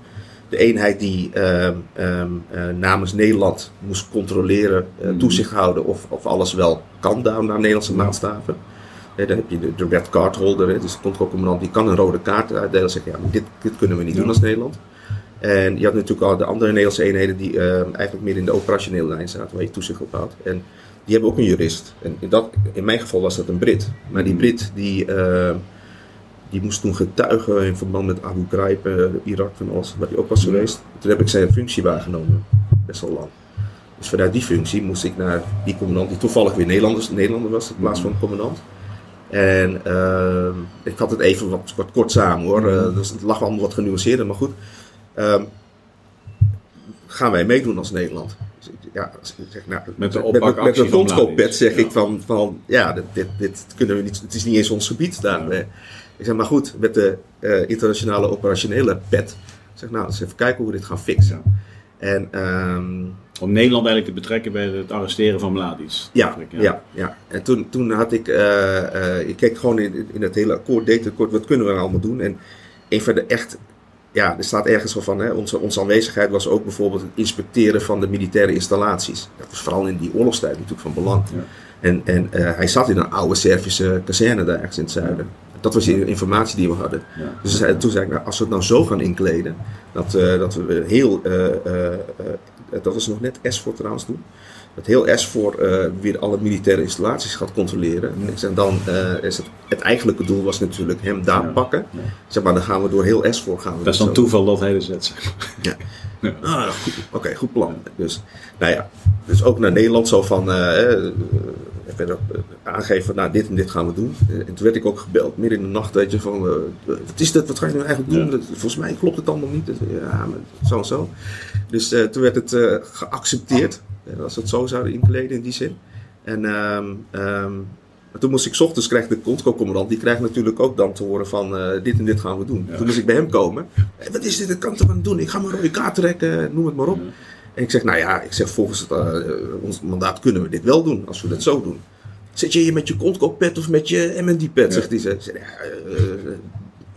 de eenheid die ehm, ehm, eh, namens Nederland moest controleren, eh, Mhm. toezicht houden of, of alles wel kan daar naar Nederlandse maatstaven. Hè, dan heb je de, de red card holder, hè, dus de CONSCO-commandant die kan een rode kaart uitdelen en zeggen, ja, dit, dit kunnen we niet Ja. doen als Nederland. En je had natuurlijk al de andere Nederlandse eenheden die eigenlijk meer in de operationele lijn zaten, waar je toezicht op houdt. En die hebben ook een jurist. En in, dat, in mijn geval was dat een Brit. Maar die Brit die, ehm, die moest toen getuigen in verband met Abu Ghraib, eh, Irak en alles, waar hij ook was Ja. geweest. Toen heb ik zijn functie waargenomen, best wel lang. Dus vanuit die functie moest ik naar die commandant, die toevallig weer Nederlanders, Nederlander was in plaats van commandant. En ehm, ik had het even wat, wat kort samen hoor, Eh, dus het lag allemaal wat genuanceerder, maar goed. Ehm, gaan wij meedoen als Nederland? Ja, zeg, nou, Met de met, met, zeg ja. ik van, van ja, dit, dit, dit kunnen we niet, het is niet eens ons gebied daar. Ja. Ik zeg, maar goed, met de eh, internationale operationele pet, ik zeg, nou, eens even kijken hoe we dit gaan fixen. En ehm, Om Nederland eigenlijk te betrekken bij het arresteren van Mladic. ja, ja. Ja, En toen, toen had ik, eh, ik keek gewoon in, in het hele akkoord, deed het akkoord, wat kunnen we nou allemaal doen? En een van de echt, ja, er staat ergens wel van, hè, onze, onze aanwezigheid was ook bijvoorbeeld het inspecteren van de militaire installaties. Dat was vooral in die oorlogstijd natuurlijk van belang. Ja. En, en eh, hij zat in een oude Servische kazerne daar ergens in het zuiden. Dat was de informatie die we hadden. Ja. Dus toen zei ik, nou, als we het nou zo gaan inkleden, dat, eh, dat we heel, eh, dat was nog net S voor trouwens toen, dat heel S voor eh, weer alle militaire installaties gaat controleren. Ja. Zeg, dan eh, is het, het eigenlijke doel was natuurlijk hem daar Ja. pakken. Ja. Zeg maar, dan gaan we door heel S voor gaan we Dat is dan zo. toeval dat hij er zet. zeg maar. Ah, Oké, goed plan. Dus, nou ja, dus ook naar Nederland zo van, eh, ik ben ook aangegeven van, nou, dit en dit gaan we doen. Eh, En toen werd ik ook gebeld, midden in de nacht, weet je, van, wat is dat, wat ga je nou eigenlijk doen? Ja. Dat- volgens mij klopt het allemaal niet. Dus, ja, maar zo en zo. Dus toen werd het geaccepteerd, als we het zo zouden inkleden in die zin. En ehm, ehm, maar toen moest ik ochtends krijg de Contco-commandant, die krijgt natuurlijk ook dan te horen van eh, dit en dit gaan we doen. Ja. Toen moest ik bij hem komen. "Hé, wat is dit? Dat kan ik toch aan doen? Ik ga mijn rode kaart trekken, noem het maar op. Ja. En ik zeg, nou ja, ik zeg, volgens het, eh, ons mandaat kunnen we dit wel doen, als we dat zo doen. Zit je hier met je Contco-pet of met je MND-pet? Ja. Zegt hij. Eh,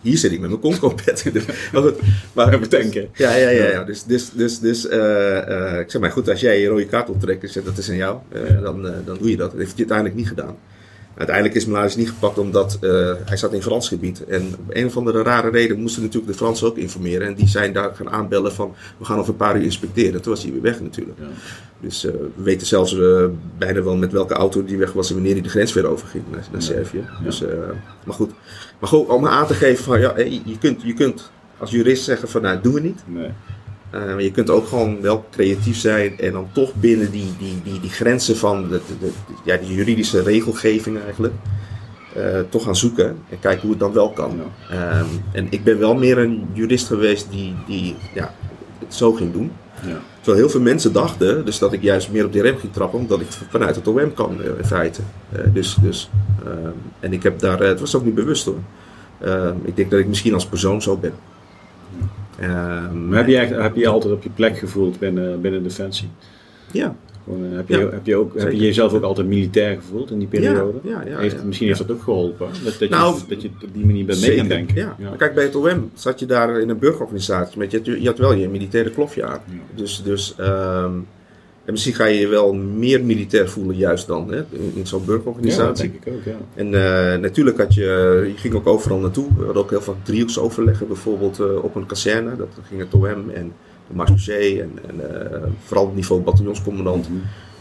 hier zit ik met mijn Contco-pet. maar Even tanken. Ja, ja, ja. ja. Dus, dus, dus, dus eh, eh, ik zeg maar goed, als jij je rode kaart optrekt, ik zeg, dat is aan jou, Ja. dan, dan doe je dat. Dat heeft hij uiteindelijk niet gedaan. Uiteindelijk is Mladic niet gepakt omdat hij zat in Frans gebied. En om een of andere rare reden moesten natuurlijk de Fransen ook informeren. En die zijn daar gaan aanbellen van, we gaan over een paar uur inspecteren. Toen was hij weer weg natuurlijk. Ja. Dus we weten zelfs bijna wel met welke auto die weg was en wanneer hij de grens weer overging naar, naar Ja. Servië. Dus, maar goed, maar goed, om aan te geven van, ja, je, kunt, je kunt als jurist zeggen van, nou, doen we niet. Nee. Uh, maar je kunt ook gewoon wel creatief zijn en dan toch binnen die, die, die, die grenzen van de, de, de- ja, die juridische regelgeving eigenlijk, uh, toch gaan zoeken en kijken hoe het dan wel kan. Um, en ik ben wel meer een jurist geweest die, die ja, het zo ging doen. Ja. Terwijl heel veel mensen dachten dus dat ik juist meer op die rem ging trappen, omdat ik vanuit het OM kan uh, in feite. Uh, dus, dus, um, en ik heb daar, het was ook niet bewust hoor. Um, ik denk dat ik misschien als persoon zo ben. Um, maar heb je, heb je altijd op je plek gevoeld binnen, binnen Defensie? Ja. Uh, heb, je, ja, heb, je ook, heb je jezelf ook altijd militair gevoeld in die periode? Ja, ja, ja, heeft, misschien heeft dat ook geholpen, dat, dat, nou, je, dat je op die manier bent mee gaan denken. Kijk, bij het OM zat je daar in een burgerorganisatie, met je, je had wel je militaire klofje aan. Dus, dus um, en misschien ga je je wel meer militair voelen juist dan hè, in, zo'n burgerorganisatie. Ja, dat denk ik ook, ja. En uh, natuurlijk had je, je ging ook overal naartoe. We hadden ook heel veel driehoeksoverleggen bijvoorbeeld uh, op een kazerne. Dat ging het OM en marechaussee en, en vooral op niveau bataljonscommandant. Mhm.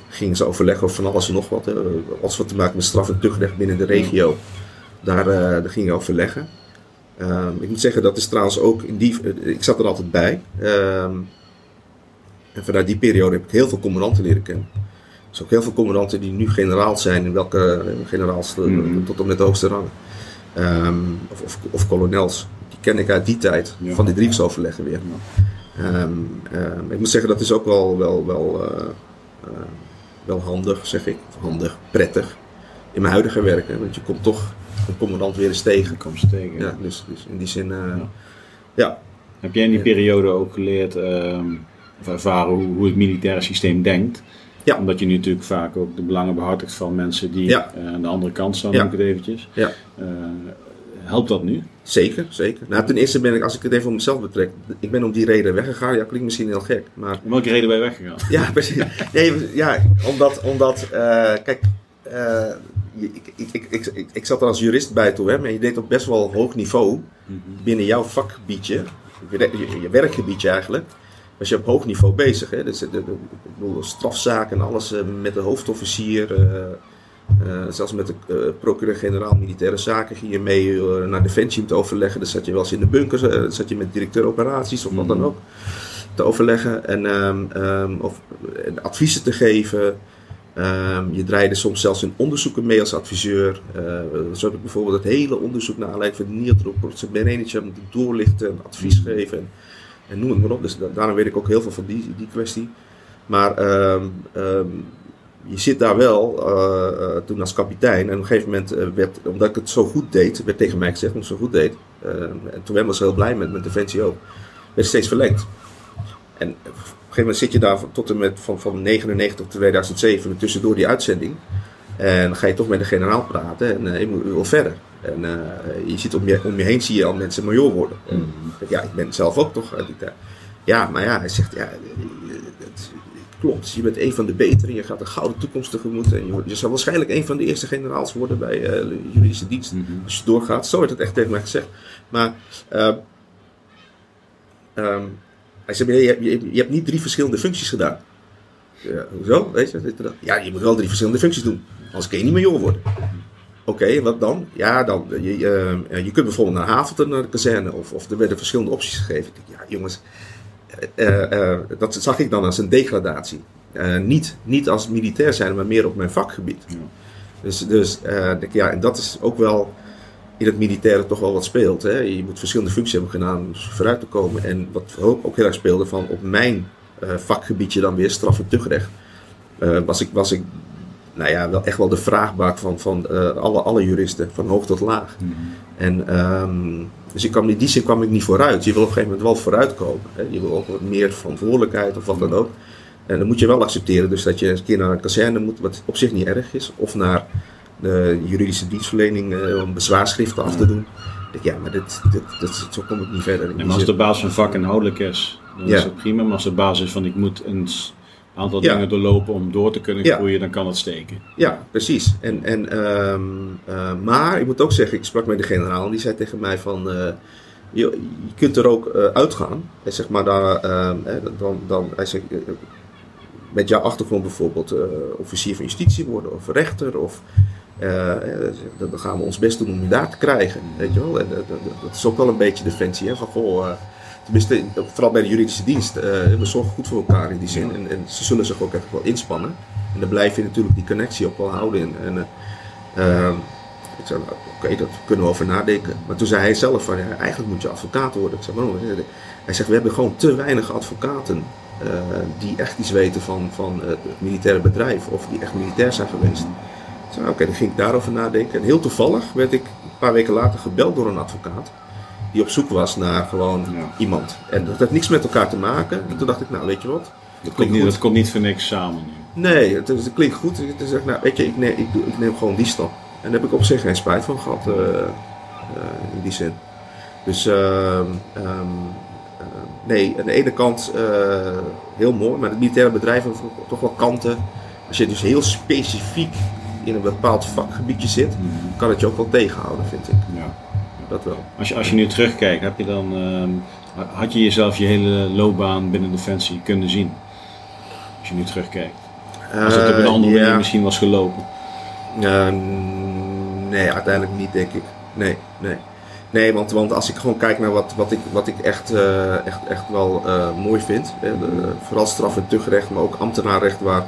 Gingen ze overleggen over van alles en nog wat. hè. Alles wat te maken met straf en tuchtrecht binnen de regio. Daar, eh, daar gingen overleggen. Ehm, ik moet zeggen, dat is trouwens ook in die. eh, Ik zat er altijd bij. Ehm, en vanuit die periode heb ik heel veel commandanten leren kennen. Dus ook heel veel commandanten die nu generaal zijn, in welke eh, generaals eh, Mhm. tot en met de hoogste rang. Ehm, of, of, of kolonels. Die ken ik uit die tijd, Ja. van die drieksoverleggen weer. Ehm, ehm, ik moet zeggen, dat is ook wel, wel, wel, eh, eh, wel handig, zeg ik. Handig, prettig. In mijn huidige werk, hè, want je komt toch een commandant weer eens tegen. Kom ze tegen. Ja, dus, dus in die zin, eh, Ja. ja. Heb jij in die periode ook geleerd ehm, of ervaren hoe, hoe het militaire systeem denkt? Ja. Omdat je nu natuurlijk vaak ook de belangen behartigt van mensen die Ja. aan de andere kant staan, Ja. noem ik het eventjes. Ja. Helpt dat nu? Zeker, zeker. Nou, ten eerste ben ik, als ik het even op mezelf betrek, ik ben om die reden weggegaan. Ja, klinkt misschien heel gek, maar Om welke reden ben je weggegaan? ja, precies. Nee, ja, omdat, omdat eh, kijk, je- ik, ik, ik, ik, ik, ik zat er als jurist bij toe, hè, maar je deed op best wel hoog niveau binnen jouw vakgebiedje, je, je, je werkgebiedje eigenlijk, was je op hoog niveau bezig. Hè? Dus de, de, bedoel, strafzaken en alles eh, met de hoofdofficier, eh, zelfs met de eh, procureur-generaal militaire zaken ging je mee eh, naar Defensie om te overleggen. Dan zat je wel eens in de bunkers, dan zat je met directeur operaties of wat dan Mhm. ook te overleggen en ehm, ehm, of adviezen te geven. Ehm, je draaide soms zelfs in onderzoeken mee als adviseur. Zo heb ik bijvoorbeeld het hele onderzoek naar aanleiding van de NIAT-rapport Berenetje moeten doorlichten en advies geven. En, en noem het maar op. Dus da- daarom weet ik ook heel veel van die, die kwestie. Maar je zit daar wel uh, uh, toen als kapitein. En op een gegeven moment uh, werd, omdat ik het zo goed deed, werd tegen mij gezegd, omdat ik het zo goed deed. En toen was ik heel blij met, met Defensie ook. Werd steeds verlengd. En op een gegeven moment zit je daar tot en met van, van 99 tot 2007 tussendoor die uitzending. En dan ga je toch met de generaal praten en uh, je moet wil verder. En uh, je ziet om je, om je heen zie je al mensen major worden. Mm. Ja, ik ben zelf ook toch uit die tijd. Ja, maar ja, hij zegt, ja, klopt. Je bent een van de betere, je gaat een gouden toekomst tegemoet. En je, je zal waarschijnlijk een van de eerste generaals worden bij uh, de juridische dienst. Mm -hmm. Als je doorgaat, zo werd het echt tegen mij gezegd. Maar uh, um, hij zei, je, je, je, hebt niet drie verschillende functies gedaan. Ja, hoezo? Weet je? Ja, je moet wel drie verschillende functies doen. Anders kun je niet major worden. Oké, okay, wat dan? Ja, dan, je, uh, je kunt bijvoorbeeld naar Havelten, naar de kazerne. Of, of er werden verschillende opties gegeven. Ik denk, ja, jongens, uh, uh, dat zag ik dan als een degradatie. Uh, niet, niet als militair zijn, maar meer op mijn vakgebied. Ja. Dus, dus ja, en dat is ook wel in het militaire toch wel wat speelt. Hè? Je moet verschillende functies hebben gedaan om vooruit te komen. En wat ook, ook heel erg speelde van op mijn vakgebiedje dan weer straf en tuchtrecht. was, ik, was ik nou ja, wel echt wel de vraagbaak van, van alle, alle juristen, van hoog tot laag. Mm -hmm. En um, dus ik kwam, in die zin kwam ik niet vooruit. Je wil op een gegeven moment wel vooruitkomen. Hè? Je wil ook wat meer verantwoordelijkheid of wat dan ook. En dan moet je wel accepteren dus dat je een keer naar een kazerne moet, wat op zich niet erg is. Of naar de juridische dienstverlening uh, om bezwaarschriften af te doen. Ik denk, ja, maar dit, dit, dit, zo kom ik niet verder. En als de basis van vak inhoudelijk is, dan ja. is het prima. Maar als de basis van ik moet een aantal ja. dingen doorlopen om door te kunnen groeien, ja. dan kan het steken. Ja, precies. En, en, um, uh, maar ik moet ook zeggen, ik sprak met de generaal en die zei tegen mij van... Uh, je, je, kunt er ook uh, uitgaan. En zeg maar daar, dan, dan, hij zegt, met jouw achtergrond bijvoorbeeld officier van justitie worden of rechter of dan gaan we ons best doen om je daar te krijgen, weet je wel. En dat, is ook wel een beetje defensie, hè, van goh, tenminste, vooral bij de juridische dienst, we zorgen goed voor elkaar in die zin en, en, ze zullen zich ook echt wel inspannen. En dan blijf je natuurlijk die connectie ook wel houden. En, en ik zei, oké, okay, dat kunnen we over nadenken. Maar toen zei hij zelf van, ja, eigenlijk moet je advocaat worden. Ik zei, waarom? Hij zegt, we hebben gewoon te weinig advocaten uh, die echt iets weten van, van het militaire bedrijf of die echt militair zijn geweest. Oké, okay, dan ging ik daarover nadenken. En heel toevallig werd ik een paar weken later gebeld door een advocaat die op zoek was naar gewoon ja. iemand. En dat had niks met elkaar te maken. En toen dacht ik, nou weet je wat. Dat komt, niet, dat komt niet voor niks samen. Nee, het, het klinkt goed. Toen zeg ik, nou weet je, ik neem, ik, ik neem gewoon die stap. En daar heb ik op zich geen spijt van gehad uh, in die zin. Dus um, nee, aan de ene kant heel mooi, maar het militaire bedrijf heeft toch wel kanten. Als je dus heel specifiek in een bepaald vakgebiedje zit, mm. kan het je ook wel tegenhouden, vind ik. Ja. Dat wel. Als je, als je nu terugkijkt, heb je dan, um, Had je jezelf je hele loopbaan binnen Defensie kunnen zien? Als je nu terugkijkt. Als het op een Eh, andere manier misschien was gelopen. Nee, uiteindelijk niet, denk ik. Nee, nee. Nee, want, want als ik gewoon kijk naar wat, wat ik, wat ik echt, eh, echt, echt wel eh, mooi vind. Hè, de- vooral straf- en tuchtrecht, maar ook ambtenaarrecht waar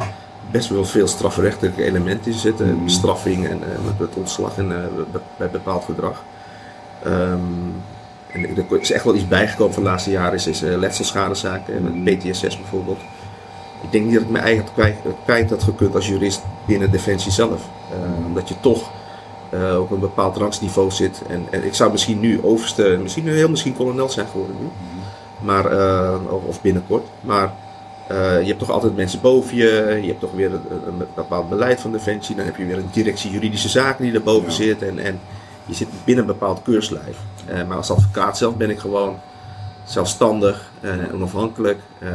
best wel veel strafrechtelijke elementen in zitten. Bestraffing en eh, met, met ontslag en, bij bepaald gedrag. Ehm, en er is echt wel iets bijgekomen van de laatste jaren, is, is eh, letselschadezaken, met PTSS bijvoorbeeld. Ik denk niet dat ik mijn eigen kwijt, kwijt had gekund als jurist binnen Defensie zelf. Eh, omdat je toch eh, op een bepaald rangsniveau zit. En, en ik zou misschien nu overste, misschien heel misschien kolonel zijn geworden nu. Maar, eh, of, of binnenkort. Maar je hebt toch altijd mensen boven je. Je hebt toch weer een, een bepaald beleid van Defensie. Dan heb je weer een directie juridische zaken die erboven Ja. zit. En, en je zit binnen een bepaald keurslijf. Eh, maar als advocaat zelf ben ik gewoon zelfstandig en onafhankelijk. Eh,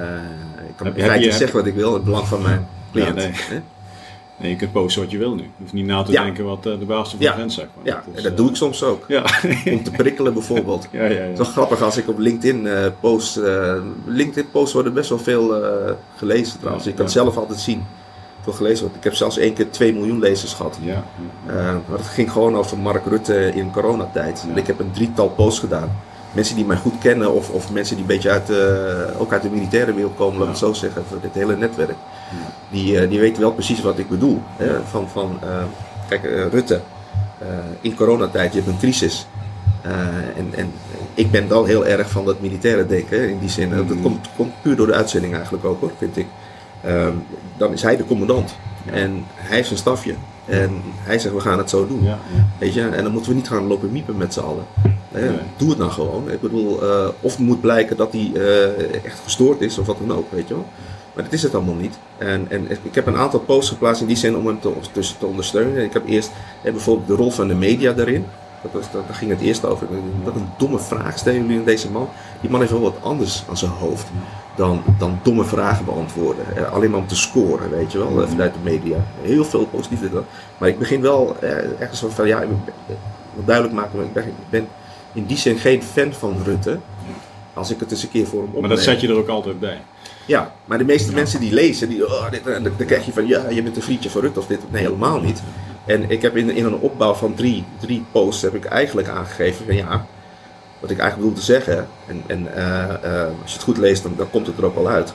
ik kan in feite zeggen wat ik wil, in het belang van mijn cliënt. nee. hè? Nee, je kunt posten wat je wil nu. Je hoeft niet na te Ja. denken wat de baas van Ja. de vent zegt. Maar Ja, is, en dat doe ik soms ook. Om te prikkelen bijvoorbeeld. ja. Het is wel grappig als ik op LinkedIn post. LinkedIn posts worden best wel veel gelezen trouwens. Je kan het zelf altijd zien. Veel gelezen wordt. Ik heb zelfs één keer 2 miljoen lezers gehad. Ja, Eh, maar het ging gewoon over Mark Rutte in coronatijd. En ik heb een drietal posts gedaan. Mensen die mij goed kennen of, of mensen die een beetje uit, eh, ook uit de militaire wereld komen, laat ik het zo zeggen, voor dit hele netwerk. Die, eh, die weten wel precies wat ik bedoel. Hè? Van, van, kijk, Rutte, in coronatijd, je hebt een crisis. En, en ik ben wel heel erg van dat militaire denken in die zin. Dat Mhm. komt, komt puur door de uitzending eigenlijk ook hoor, vind ik. Ehm, dan is hij de commandant. Ja. En hij heeft zijn stafje. En hij zegt, we gaan het zo doen. ja, ja. Weet je? En dan moeten we niet gaan lopen miepen met z'n allen. Nee. Doe het nou gewoon. Ik bedoel, eh, of het moet blijken dat hij eh, echt gestoord is of wat dan ook, weet je wel. Maar dat is het allemaal niet. En, en ik heb een aantal posts geplaatst in die zin om hem te, tussen te ondersteunen. Ik heb eerst eh, bijvoorbeeld de rol van de media daarin. Dat was, dat, daar ging het eerst over. Wat een domme vraag stellen jullie aan deze man. Die man heeft wel wat anders aan zijn hoofd dan, dan domme vragen beantwoorden. Eh, alleen maar om te scoren, weet je wel, eh, vanuit de media. Heel veel dat. Maar ik begin wel eh, ergens van, van ja, ik wil duidelijk maken, ik ben, ik ben in die zin geen fan van Rutte. Als ik het eens een keer voor hem opneem. Maar dat zet je er ook altijd bij. Ja, maar de meeste mensen die lezen, die, oh, dit, dan dan krijg je van ja, je bent een vriendje van Rutte of dit. Nee, helemaal niet. En ik heb in, in een opbouw van drie, drie posts heb ik eigenlijk aangegeven van ja, wat ik eigenlijk bedoel te zeggen. En, en eh, eh, als je het goed leest, dan, dan komt het er ook wel uit.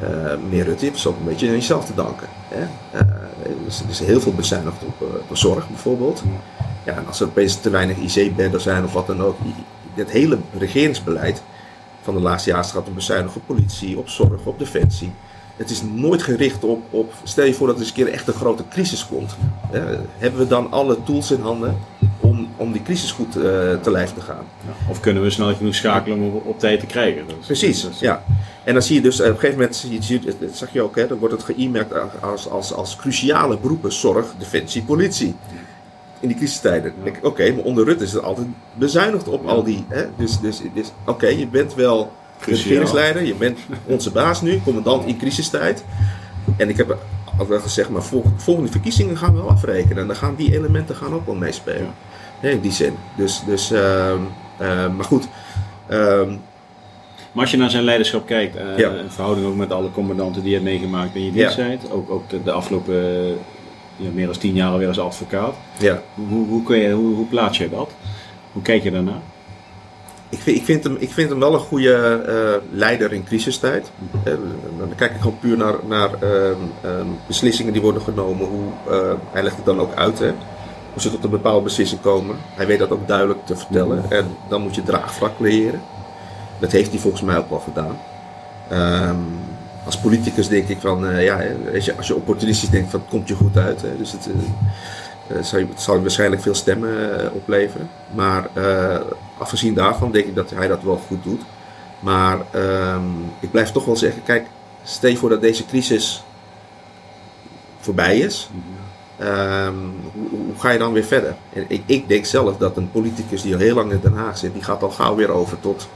Eh, meneer Rutte, je hebt ook een beetje aan jezelf te danken. Hè? Eh, er, is, is heel veel bezuinigd op, eh, op zorg bijvoorbeeld. Ja, en als er opeens te weinig IC-bedden zijn of wat dan ook. Dit hele regeringsbeleid van de laatste jaren gaat om bezuinigen op politie, op zorg, op defensie. Het is nooit gericht op, op stel je voor dat er eens een keer echt een grote crisis komt. Hebben we dan alle tools in handen om, om die crisis goed eh, te lijf te gaan? Ja. Of kunnen we snel genoeg schakelen om op, op tijd te krijgen? Dat is- Precies, dat is- ja. En dan zie je dus, eh, op een gegeven moment, zie je, dat zag je ook, hè, dan wordt het geëmerkt als, als, als cruciale beroepen, zorg, defensie, politie. In die crisistijden. Oké, maar onder Rutte is het altijd bezuinigd op Ja. al die. Hè, dus dus, dus oké, je bent wel. Regeringsleider, je bent onze baas nu, commandant in crisistijd. En ik heb altijd gezegd, maar vol- volgende verkiezingen gaan we wel afrekenen. En dan gaan die elementen gaan ook wel meespelen. Ja. Hè, in die zin. Dus, dus ehm, ehm, maar goed. ehm, Maar als je naar zijn leiderschap kijkt, eh, Ja. in verhouding ook met alle commandanten die je hebt meegemaakt in je diensttijd, ook, ook de, de afgelopen eh, ja, meer dan tien jaar alweer als advocaat, ja. hoe, hoe, hoe, kun je, hoe, hoe plaats je dat? Hoe kijk je daarnaar? Ik vind, ik, vind hem, ik vind hem wel een goede eh, leider in crisistijd. Eh, dan kijk ik gewoon puur naar, naar ehm, ehm, beslissingen die worden genomen. Hoe, eh, hij legt het dan ook uit. Hè? Hoe ze tot een bepaalde beslissing komen. Hij weet dat ook duidelijk te vertellen. En dan moet je draagvlak creëren. Dat heeft hij volgens mij ook wel gedaan. Ehm, als politicus denk ik van, ja, als je, als je opportunistisch denkt van, het komt je goed uit. Hè? Dus het, eh, zal, je, het zal je waarschijnlijk veel stemmen opleveren. Maar afgezien daarvan denk ik dat hij dat wel goed doet. Maar ehm, ik blijf toch wel zeggen, kijk, stel je voor dat deze crisis voorbij is. Ehm, hoe, hoe ga je dan weer verder? En ik, ik denk zelf dat een politicus die al heel lang in Den Haag zit, die gaat al gauw weer over tot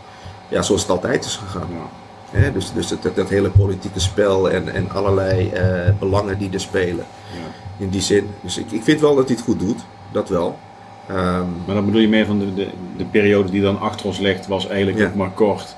ja, zoals het altijd is gegaan. Ja. Dus dus dat, dat, dat hele politieke spel en, en allerlei eh, belangen die er spelen. Ja. In die zin. Dus ik, ik vind wel dat hij het goed doet. Dat wel. Ehm, Maar dan bedoel je meer van de, de, de periode die dan achter ons ligt, was eigenlijk Ja. ook maar kort.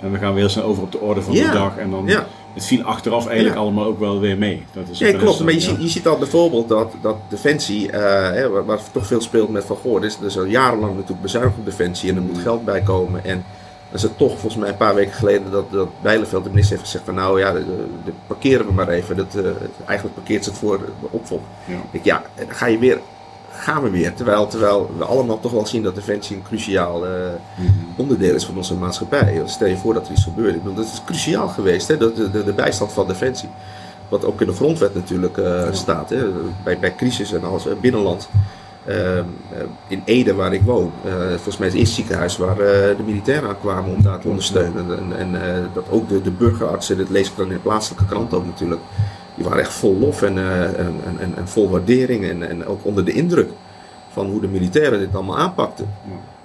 En we gaan weer snel over op de orde van de dag. En dan, Ja. het viel achteraf eigenlijk allemaal ook wel weer mee. Dat is Ja, klopt. Maar je, ziet, je ziet al bijvoorbeeld dat, dat Defensie, eh, hè, waar, waar toch veel speelt met Van Goor, is er al jarenlang natuurlijk bezuinigd op Defensie en er moet geld bij komen. En dan is het toch volgens mij een paar weken geleden dat, dat Bijleveld, de minister, heeft gezegd van nou ja, de, de- parkeren we maar even. Dat, eh, eigenlijk parkeert ze het voor de opvolg. Ja. Ik ja, en dan ga je weer, gaan we weer. Terwijl, terwijl we allemaal toch wel zien dat Defensie een cruciaal eh, Mhm. onderdeel is van onze maatschappij. Want Stel je voor dat er iets gebeurt. Ik bedoel, dat is cruciaal geweest, hè? De, de, de bijstand van Defensie. Wat ook in de grondwet natuurlijk eh, staat, hè? Bij, bij crisis en alles, binnenland. Ehm, eh, in Ede, waar ik woon, volgens mij is het eerste ziekenhuis waar de militairen aan kwamen om daar te ondersteunen. En, en dat ook de, de burgerartsen, dat lees ik dan in de plaatselijke krant ook natuurlijk, die waren echt vol lof en, eh, en, en, en, en vol waardering en, en ook onder de indruk van hoe de militairen dit allemaal aanpakten.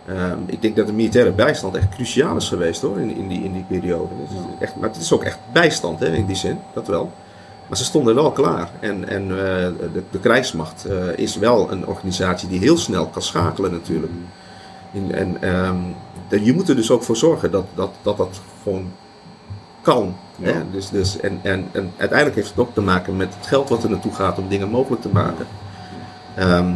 Ehm, ik denk dat de militaire bijstand echt cruciaal is geweest hoor, in, in, die, in die periode. Echt, maar het is ook echt bijstand hè, in die zin, dat wel. Maar ze stonden wel klaar. En, en eh, de, de krijgsmacht eh, is wel een organisatie die heel snel kan schakelen natuurlijk. In, en ehm, de- je moet er dus ook voor zorgen dat dat, dat, dat gewoon kan. Ja. Hè? Dus, dus, en, en, en uiteindelijk heeft het ook te maken met het geld wat er naartoe gaat om dingen mogelijk te maken. Ehm,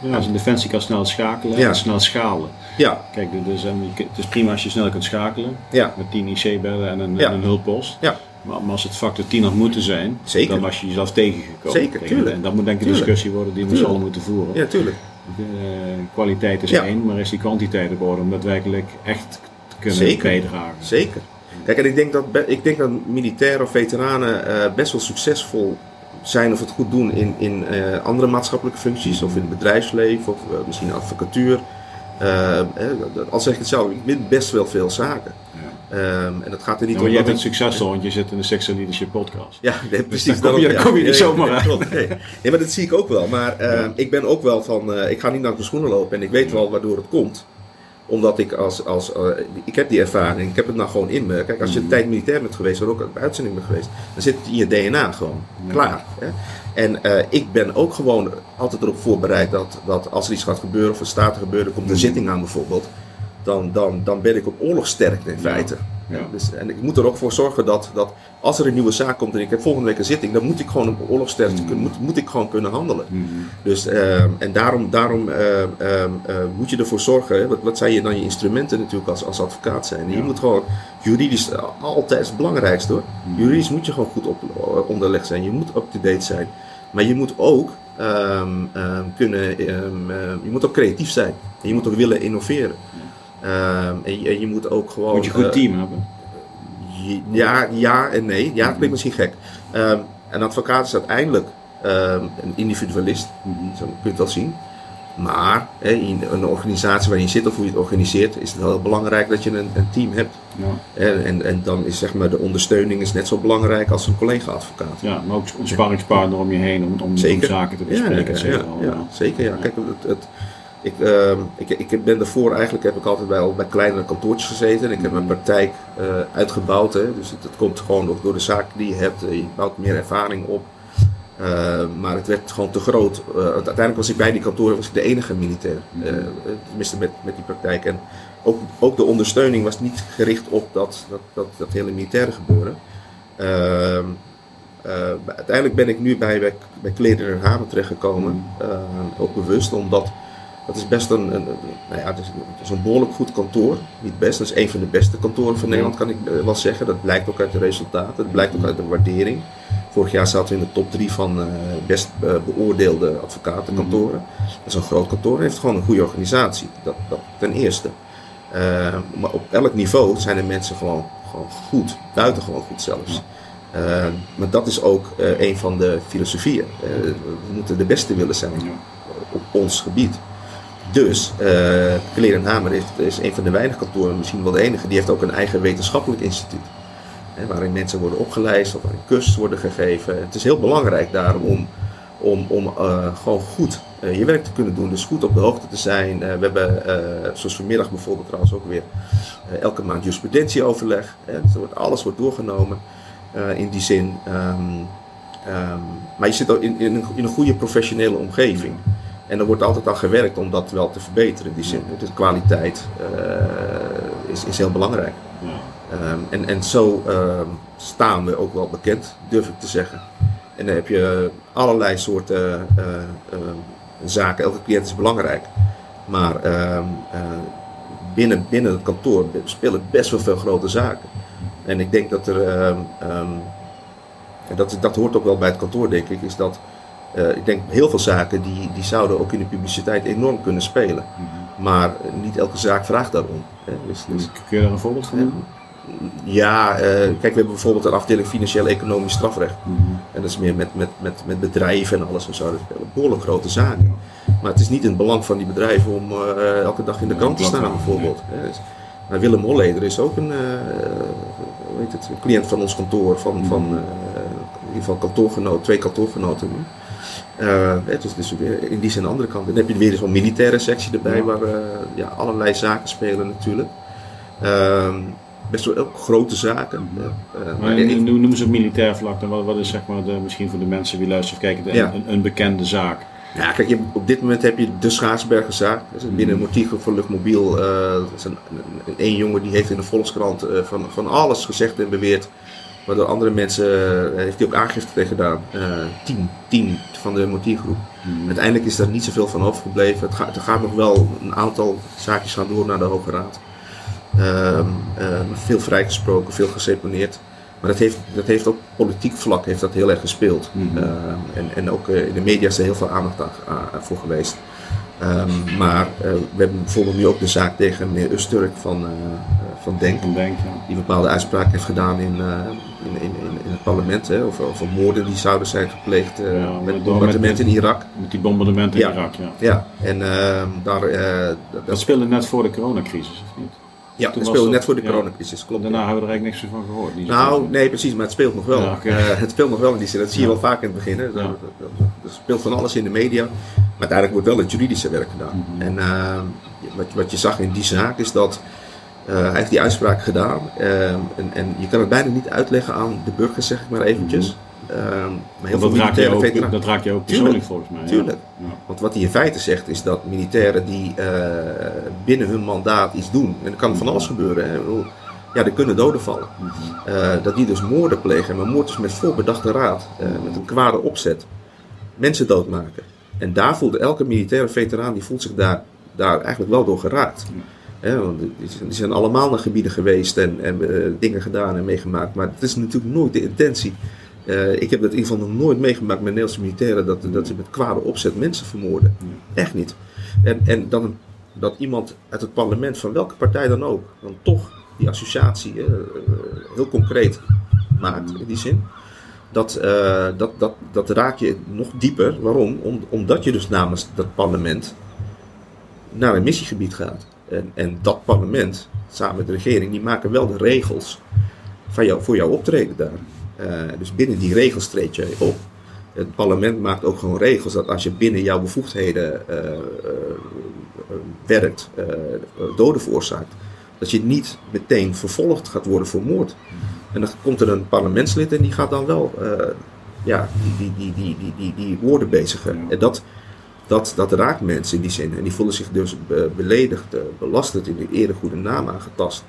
Ja, dus een defensie kan snel schakelen Ja. en snel schalen. ja, Kijk, dus, kunt- het is prima als je snel kunt schakelen. ja, Met 10 IC-bellen en een, Ja. en een hulppost. ja. Maar maar als het factor 10 had moeten zijn, Zeker. dan was je jezelf tegengekomen. Zeker, tuurlijk. En dat moet denk ik een discussie worden die we z'n allen moeten voeren. ja, tuurlijk. De, kwaliteit is één, maar is die kwantiteit op orde om daadwerkelijk echt te kunnen Zeker. bijdragen. Zeker. Kijk, en ik denk dat, ik denk dat militairen of veteranen eh, best wel succesvol zijn of het goed doen in, in eh, andere maatschappelijke functies, of in het bedrijfsleven, of eh, misschien advocatuur. Al zeg ik het zelf, ik weet best wel veel zaken. Ehm, en dat gaat er niet Ja, om. jij dat bent ik- succesvol, want je zit in de Sexual Leadership podcast. Ja, nee, precies. dan kom je- dan kom je niet zomaar nee. Nee, maar dat zie ik ook wel. Maar eh, Ja. ik ben ook wel van, ik ga niet naar mijn schoenen lopen en ik weet wel waardoor het komt. Omdat ik als, als eh, ik heb die ervaring, ik heb het nou gewoon in me. Kijk, als je een tijd militair bent geweest, en ook op uitzending bent geweest, dan zit het in je DNA gewoon. Klaar. Hè? En eh, ik ben ook gewoon altijd erop voorbereid dat, dat als er iets gaat gebeuren of er staat te gebeuren, komt een zitting aan bijvoorbeeld. Dan, dan, dan ben ik op oorlogsterk in feite. Ja. Dus, en ik moet er ook voor zorgen dat, dat als er een nieuwe zaak komt en ik heb volgende week een zitting, dan moet ik gewoon op oorlogsterkte kunnen, moet, moet ik gewoon kunnen handelen. Mhm. Dus, ehm, en daarom, daarom ehm, ehm, eh, moet je ervoor zorgen, hè, wat, wat zijn je dan je instrumenten natuurlijk als, als advocaat zijn. Je moet gewoon juridisch eh, altijd het belangrijkste hoor. Mhm. Juridisch moet je gewoon goed op, eh, onderlegd zijn. Je moet up-to-date zijn. Maar je moet ook kunnen, je moet ook creatief zijn. En je moet ook willen innoveren. En, je, en je moet ook gewoon. Moet je een goed eh, team hebben. ja, ja en nee. Ja, dat klinkt misschien gek. Ehm, een advocaat is uiteindelijk ehm, een individualist. Mhm. Zo kun je het wel zien. Maar hè, in een organisatie waarin je zit of hoe je het organiseert, is het wel heel belangrijk dat je een, een team hebt. Ja. En, en, en dan is zeg maar de ondersteuning is net zo belangrijk als een collega-advocaat. ja, maar ook een sparringspartner om je heen om, om, om Zeker. zaken te bespreken. ja, ja, zeker. Ja. Kijk, het, het, ik, ehm, ik, ik ben daarvoor eigenlijk heb ik altijd bij, al bij kleinere kantoortjes gezeten. En ik heb mijn praktijk eh, uitgebouwd. Hè. Dus het, het komt gewoon ook door de zaak die je hebt. Je bouwt meer ervaring op. Eh, maar het werd gewoon te groot. Eh, uiteindelijk was ik bij die kantoren was ik de enige militair. Eh, tenminste met, met die praktijk. En ook, ook de ondersteuning was niet gericht op dat, dat, dat, dat hele militaire gebeuren. Ehm, eh, uiteindelijk ben ik nu bij, bij, bij Kleder en Hamer terechtgekomen. Eh, ook bewust, omdat dat is best een, een, een- nou ja, het is, het is een behoorlijk goed kantoor. Niet best, dat is een van de beste kantoren van Nederland, kan ik eh, wel zeggen. Dat blijkt ook uit de resultaten, dat blijkt ook uit de waardering. Vorig jaar zaten we in de top 3 van eh, best eh, beoordeelde advocatenkantoren. Dat is een groot kantoor heeft gewoon een goede organisatie. Dat, dat ten eerste. Maar op elk niveau zijn de mensen gewoon, gewoon goed, buitengewoon goed zelfs. Maar dat is ook een van de filosofieën. We moeten de beste willen zijn op ons gebied. Dus, uh, en Hamer is, een van de weinige kantoren, misschien wel de enige, die heeft ook een eigen wetenschappelijk instituut. Hè, waarin mensen worden opgeleid of waarin cursussen worden gegeven. Het is heel belangrijk daarom om, om, om eh, gewoon goed eh, je werk te kunnen doen. Dus goed op de hoogte te zijn. Eh, we hebben, eh, zoals vanmiddag bijvoorbeeld trouwens ook weer, eh, elke maand jurisprudentieoverleg. Hè, dus alles wordt doorgenomen eh, in die zin. Ehm, ehm, maar je zit ook in, een, in een goede professionele omgeving. En er wordt altijd aan gewerkt om dat wel te verbeteren die zin. Dus kwaliteit eh, is, is heel belangrijk. Ja. Ehm, en, en zo ehm, staan we ook wel bekend, durf ik te zeggen. En dan heb je allerlei soorten uh, zaken. Elke cliënt is belangrijk. Maar ehm, binnen, binnen het kantoor spelen best wel veel grote zaken. En ik denk dat er, um, dat, dat hoort ook wel bij het kantoor, denk ik, is dat ik denk heel veel zaken die, die zouden ook in de publiciteit enorm kunnen spelen. Mhm. Maar niet elke zaak vraagt daarom. Hè. Dus, dus, Kun je daar een voorbeeld van noemen? Ja, uh, kijk, we hebben bijvoorbeeld een afdeling financieel-economisch strafrecht. Mhm. En dat is meer met, met, met, met bedrijven en alles en zo. Dat spelen behoorlijk grote zaken. Maar het is niet in het belang van die bedrijven om uh, elke dag in de krant te staan, bijvoorbeeld. Dus, maar Willem Holleder is ook een, uh, weet het, een cliënt van ons kantoor, van, van in ieder geval kantoorgenoot, twee kantoorgenoten nu. dus, dus in die zin de andere kant. Dan heb je weer zo'n militaire sectie erbij, waar ja, allerlei zaken spelen natuurlijk. Ehm, best wel ook grote zaken. Uh, maar noemen ze het militair vlak dan? Wat, wat is zeg maar de, misschien voor de mensen die luisteren of kijken een, een, bekende zaak? Ja, kijk, je, op dit moment heb je de Schaarsbergenzaak. Dat is binnen een motiefgroep van Luchtmobiel. Uh, dat is een, een, een, jongen die heeft in de Volkskrant uh, van, van alles gezegd en beweerd. Maar door andere mensen heeft hij ook aangifte tegen gedaan. tien, tien van de motiefgroep. Mm. Uiteindelijk is daar niet zoveel van overgebleven. Het er gaat nog wel een aantal zaakjes gaan door naar de Hoge Raad. Um, veel vrijgesproken, veel geseponeerd. Maar dat heeft, dat heeft ook politiek vlak heeft dat heel erg gespeeld. Mhm. Ehm, en, en ook eh, in de media is er heel veel aandacht aan, voor geweest. Um, maar uh, we hebben bijvoorbeeld nu ook de zaak tegen meneer Usturk van, uh, van Denk. Van Denk ja. Die bepaalde uitspraak heeft gedaan in, in, in, in, het parlement. Hè, over, over moorden die zouden zijn gepleegd ja, met bombardementen in Irak. Met die bombardementen in Irak, ja. Ja, en daar... dat, dat speelde net voor de coronacrisis, of niet? Ja, dat speelde net voor de coronacrisis, klopt. Daarna hebben we er eigenlijk niks van gehoord. nou, nee, precies, maar het speelt nog wel. Ja, uh, het speelt nog wel in die zin. Dat zie je wel vaak in het begin. Er speelt van alles in de media, maar uiteindelijk wordt wel het juridische werk gedaan. Mhm. En uh, wat, wat je zag in die zaak is dat hij heeft die uitspraak gedaan. en, en je kan het bijna niet uitleggen aan de burgers, zeg ik maar eventjes. Mhm. Ehm, maar heel dat, raak je ook, dat raak je ook persoonlijk volgens mij. Tuurlijk. Ja. Want wat hij in feite zegt is dat militairen die uh, binnen hun mandaat iets doen, en er kan van alles gebeuren. Hè, ja, er kunnen doden vallen. Uh, dat die dus moorden plegen. Maar moord is met voorbedachte raad, uh, met een kwade opzet. Mensen doodmaken. En daar voelde elke militaire veteraan, die voelt zich daar, daar eigenlijk wel door geraakt. Want die zijn allemaal naar gebieden geweest en, en dingen gedaan en meegemaakt. Maar het is natuurlijk nooit de intentie uh, ik heb dat in ieder geval nog nooit meegemaakt met Nederlandse militairen dat, dat ze met kwade opzet mensen vermoorden. Echt niet. En, en dan dat iemand uit het parlement, van welke partij dan ook, dan toch die associatie uh, heel concreet maakt in die zin. Dat, uh, dat, dat, dat raak je nog dieper. Waarom? Om, omdat je dus namens dat parlement naar een missiegebied gaat. En, en dat parlement, samen met de regering, die maken wel de regels van jou, voor jouw optreden daar. Eh, dus binnen die regels treed je op. Het parlement maakt ook gewoon regels dat als je binnen jouw bevoegdheden uh, uh, werkt, doden veroorzaakt, dat je niet meteen vervolgd gaat worden voor moord. En dan komt er een parlementslid en die gaat dan wel ja, die, die, die, die, die, die, woorden bezigen. En dat, dat, dat raakt mensen in die zin. En die voelen zich dus beledigd, belasterd, in de eregoede naam aangetast.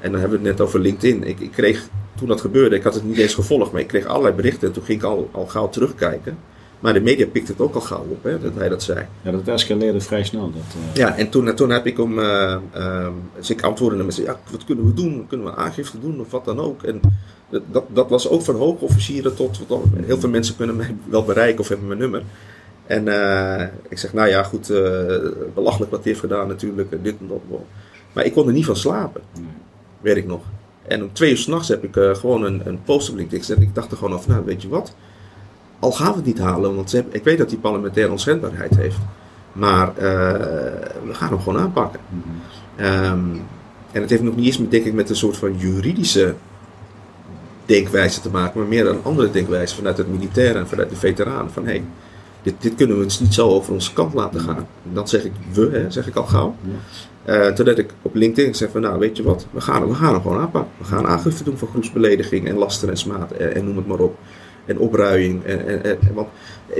En dan hebben we het net over LinkedIn. Ik, ik kreeg toen dat gebeurde, ik had het niet eens gevolgd, maar ik kreeg allerlei berichten. En toen ging ik al, al gauw terugkijken. Maar de media pikte het ook al gauw op, hè, dat hij dat zei. Ja, dat escaleerde vrij snel. Dat, uh... Ja, en toen, toen heb ik hem, uh, uh, dus ik antwoordde hem en zei, ja, wat kunnen we doen? Kunnen we aangifte doen of wat dan ook? En dat, dat was ook van hoogofficieren tot, tot, heel veel mensen kunnen mij wel bereiken of hebben mijn nummer. En ik zeg, nou ja, goed, belachelijk wat hij heeft gedaan natuurlijk, dit en dat. Maar ik kon er niet van slapen, weet ik nog. En om twee uur s'nachts heb ik uh, gewoon een, een post op LinkedIn gezet. Ik dacht er gewoon over, nou weet je wat, al gaan we het niet halen, want ze ik weet dat hij parlementaire onschendbaarheid heeft. Maar we gaan hem gewoon aanpakken. um, en het heeft nog niet eens met, denk ik, met een soort van juridische denkwijze te maken, maar meer een andere denkwijze vanuit het militaire en vanuit de veteranen. Van hé, hey, dit, dit, kunnen we ons niet zo over onze kant laten gaan. En dan zeg ik we, hè, zeg ik al gauw. Uh, toen ik op LinkedIn gezegd van nou weet je wat, we gaan, we gaan hem gewoon aanpakken. We gaan aangifte doen van groepsbelediging en laster en smaad en, en, noem het maar op. En opruiing. En, en, en, want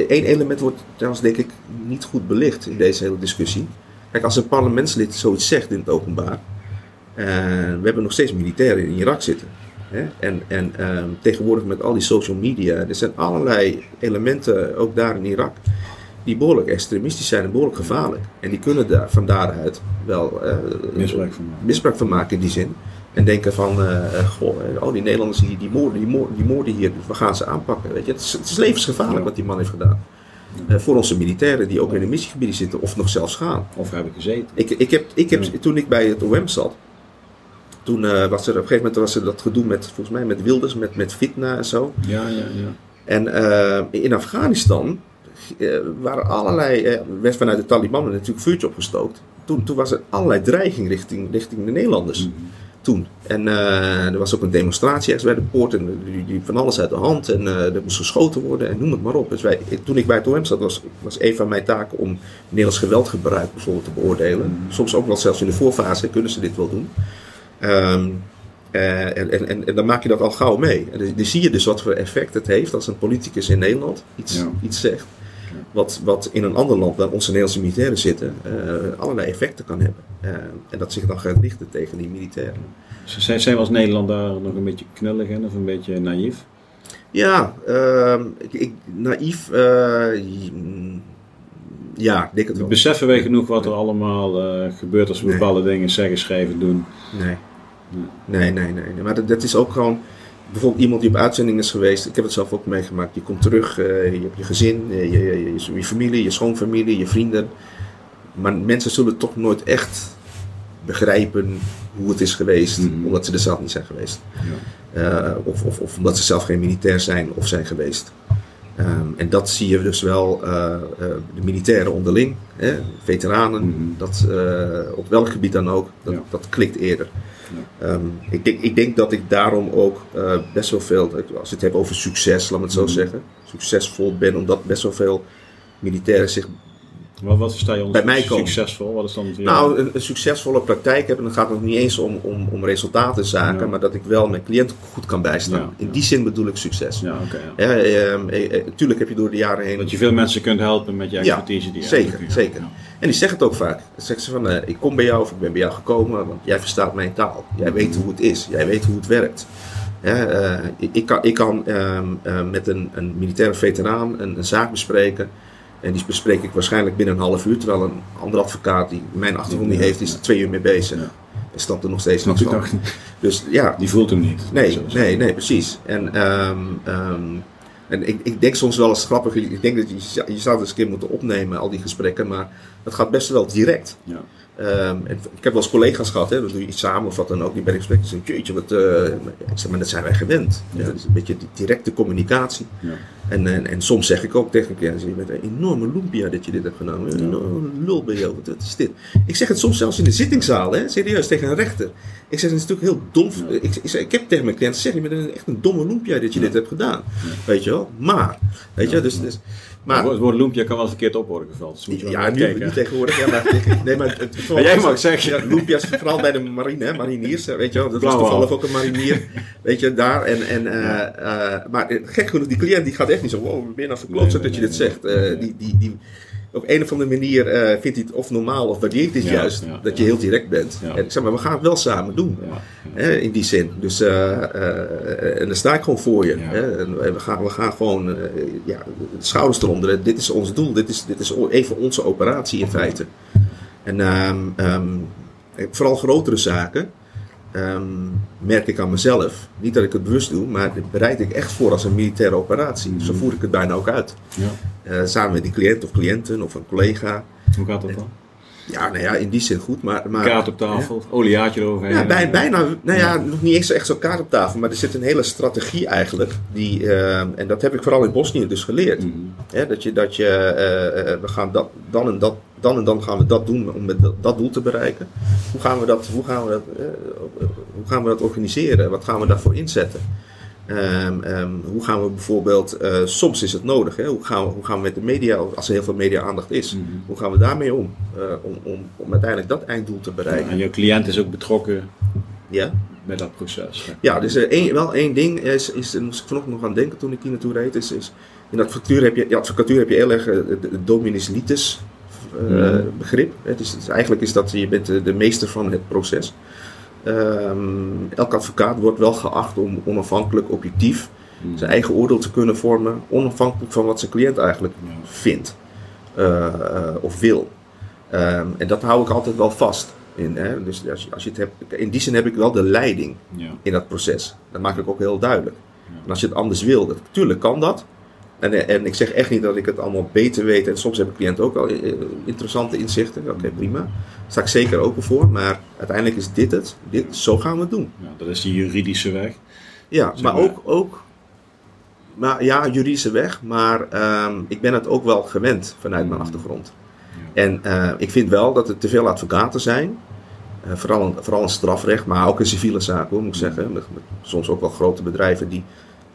één element wordt trouwens denk ik niet goed belicht in deze hele discussie. Kijk, als een parlementslid zoiets zegt in het openbaar, we hebben nog steeds militairen in Irak zitten. Hè? En, en ehm, tegenwoordig met al die social media, er zijn allerlei elementen ook daar in Irak die behoorlijk extremistisch zijn en behoorlijk gevaarlijk. En die kunnen daar van daaruit wel uh, misbruik, van maken. misbruik van maken in die zin. En denken van, uh, goh, oh, die Nederlanders die, die, moorden, die, moorden, die moorden hier, dus we gaan ze aanpakken. Weet je? Het, is, het is levensgevaarlijk wat die man heeft gedaan. Uh, voor onze militairen die ook in de missiegebieden zitten of nog zelfs gaan. Of hebben gezeten. Ik, ik heb, ik heb, Toen ik bij het OM zat, toen uh, was er op een gegeven moment was er dat gedoe met, volgens mij met Wilders, met, met fitna en zo. Ja, ja, ja. En in Afghanistan uh, waren allerlei, werd vanuit de Taliban natuurlijk vuurtje opgestookt. Toen, toen was er allerlei dreiging richting, richting de Nederlanders. Mm -hmm. Toen. En er was ook een demonstratie ergens bij de poort en die, die van alles uit de hand en er moest geschoten worden en noem het maar op. Dus wij, toen ik bij het OM zat, was, was een van mijn taken om Nederlands geweldgebruik bijvoorbeeld te beoordelen. Mm -hmm. Soms ook wel zelfs in de voorfase kunnen ze dit wel doen. Um, uh, en, en, en, dan maak je dat al gauw mee. En dan, dan zie je dus wat voor effect het heeft als een politicus in Nederland iets, ja. iets zegt wat, wat in een ander land waar onze Nederlandse militairen zitten, uh, allerlei effecten kan hebben. Uh, en dat zich dan gaat richten tegen die militairen. Zijn, zijn we als Nederland daar nog een beetje knullig in of een beetje naïef? Ja, uh, ik, ik, naïef. Ja, denk het wel. Beseffen wij genoeg wat er allemaal gebeurt als we nee. bepaalde dingen zeggen, schrijven, doen? Nee. Nee, nee, nee. nee. Maar dat, dat is ook gewoon bijvoorbeeld iemand die op uitzending is geweest, ik heb het zelf ook meegemaakt. Je komt terug, uh, je hebt je gezin, je, je, je, je, familie, je schoonfamilie, je vrienden. Maar mensen zullen toch nooit echt begrijpen hoe het is geweest, mm -hmm. omdat ze er zelf niet zijn geweest. Ja. Uh, of, of, of, omdat ze zelf geen militair zijn of zijn geweest. Um, en dat zie je dus wel, uh, de militairen onderling, hè, veteranen, mm -hmm. dat, op welk gebied dan ook, dat, ja. dat klikt eerder. Ja. Um, ik, denk, ik denk dat ik daarom ook best wel veel, als je het hebt over succes, laat me het zo mm. zeggen, succesvol ben, omdat best wel veel militairen zich maar wat versta je onder bij mij komen. succesvol? Wat is dan. Nou, een, een, succesvolle praktijk hebben, dan gaat het niet eens om, om, om resultatenzaken, ja. maar dat ik wel mijn cliënten goed kan bijstaan. Ja, In die zin bedoel ik succes. Ja, okay, ja. Um, eh, tuurlijk heb je door de jaren heen. Dat je veel mensen kunt helpen met je expertise die je Zeker, zeker. En die zeggen het ook vaak. Dan zeggen ze van, ik kom bij jou of ik ben bij jou gekomen, want jij verstaat mijn taal. Jij weet hoe het is, jij weet hoe het werkt. Ik, kan, ik kan uh, met een, een militaire veteraan een, een zaak bespreken. En die bespreek ik waarschijnlijk binnen een half uur. Terwijl een andere advocaat die mijn achtergrond niet heeft, is er twee uur mee bezig. En snapt er nog steeds niks van. Dus ja. Die voelt hem niet. Nee, nee, nee, precies. En, um, um, en ik, ik, denk soms wel eens grappig. Ik denk dat je, je zou het eens een keer moeten opnemen, al die gesprekken. Maar het gaat best wel direct. Ja. Um, ik heb wel eens collega's gehad, hè, dan doe je iets samen of wat dan ook, die bij de gesprek. Dus jeetje, wat, uh, ik zeg, maar dat zijn wij gewend. Ja. Dat is een beetje die directe communicatie. Ja. En, en, en, soms zeg ik ook tegen je bent een enorme lumpia dat je dit hebt gedaan. Een enorme lul ben je, wat is dit? Ik zeg het soms zelfs in de zittingszaal, hè, serieus, tegen een rechter. Ik zeg, het is natuurlijk heel dom. Ik, ik, heb tegen mijn cliënten zeg, je bent echt een domme lumpia dat je dit hebt gedaan. Weet je wel? Maar, weet je, dus... dus maar, het woord lumpia kan wel verkeerd op worden gevuld. Dus ja, nu, nu, tegenwoordig. Ja, maar, nee, maar het, maar jij mag zeggen. Ja, lumpia's, vooral bij de marine, hè, mariniers. Weet je wel, dat was toevallig ook een marinier. Weet je, daar. En, en, uh, uh, maar gek genoeg, die cliënt die gaat echt niet zo, wow, ben je nou verkloot nee, dat je dit zegt. Uh, die, die, die, op een of andere manier uh, vindt hij het of normaal of waardeert hij het ja, juist ja, dat je heel direct bent. En ik zeg maar, we gaan het wel samen doen. Hè, in die zin. Dus, uh, uh, en dan sta ik gewoon voor je. Hè, en we, gaan, we gaan gewoon ja, de schouders eronder. Dit is ons doel. Dit is, dit is even onze operatie in feite. En um, um, vooral grotere zaken. Um, merk ik aan mezelf. Niet dat ik het bewust doe, maar dat bereid ik echt voor als een militaire operatie. Zo voer ik het bijna ook uit. Ja. Uh, samen met die cliënt of cliënten of een collega. Hoe gaat dat dan? Ja, nou ja, in die zin goed. Maar, maar, kaart op tafel, ja. oliaatje eroverheen. Ja, bij, bijna, nou ja, ja, nog niet eens echt zo'n kaart op tafel, maar er zit een hele strategie eigenlijk. Die, uh, en dat heb ik vooral in Bosnië dus geleerd. Mhm. Dat je, dat je uh, we gaan dat, dan en dat, dan en dan gaan we dat doen om met dat, dat doel te bereiken. Hoe gaan we dat, hoe gaan we dat, hoe gaan we dat organiseren? Wat gaan we daarvoor inzetten? Um, um, hoe gaan we bijvoorbeeld, uh, soms is het nodig, hè? Hoe, gaan we, hoe gaan we met de media, als er heel veel media-aandacht is, mm -hmm. hoe gaan we daarmee om? Uh, om, om? Om uiteindelijk dat einddoel te bereiken. Ja, en jouw cliënt is ook betrokken ja? bij dat proces. Ja, ja dus uh, één, wel één ding is, is, daar moest ik vanochtend nog aan denken toen ik hier naartoe reed, is, is in advocatuur heb je, in advocatuur heb je heel erg de, de dominus litis mm -hmm. begrip. Het is, het is, eigenlijk is dat je bent de, de meester van het proces. Ehm, elke advocaat wordt wel geacht om onafhankelijk, objectief Hmm. zijn eigen oordeel te kunnen vormen, onafhankelijk van wat zijn cliënt eigenlijk vindt eh, eh, of wil. Ehm, en dat hou ik altijd wel vast. In, hè? Dus als je, als je het hebt, in die zin heb ik wel de leiding Ja. in dat proces. Dat maak ik ook heel duidelijk. Ja. En als je het anders wil, dat, natuurlijk kan dat. En, en ik zeg echt niet dat ik het allemaal beter weet. En soms hebben cliënten ook wel eh, interessante inzichten. Oké, prima. Daar sta ik zeker open voor. Maar uiteindelijk is dit het. Dit, zo gaan we het doen. Ja, dat is die juridische weg. Ja, Zeg maar maar. ook, ook maar ja, juridische weg. Maar ehm, ik ben het ook wel gewend vanuit mijn Mm. achtergrond. Ja. En eh, ik vind wel dat er te veel advocaten zijn. eh, vooral, in, vooral in strafrecht, maar ook in civiele zaken, hoor, moet ik zeggen. Met, met soms ook wel grote bedrijven die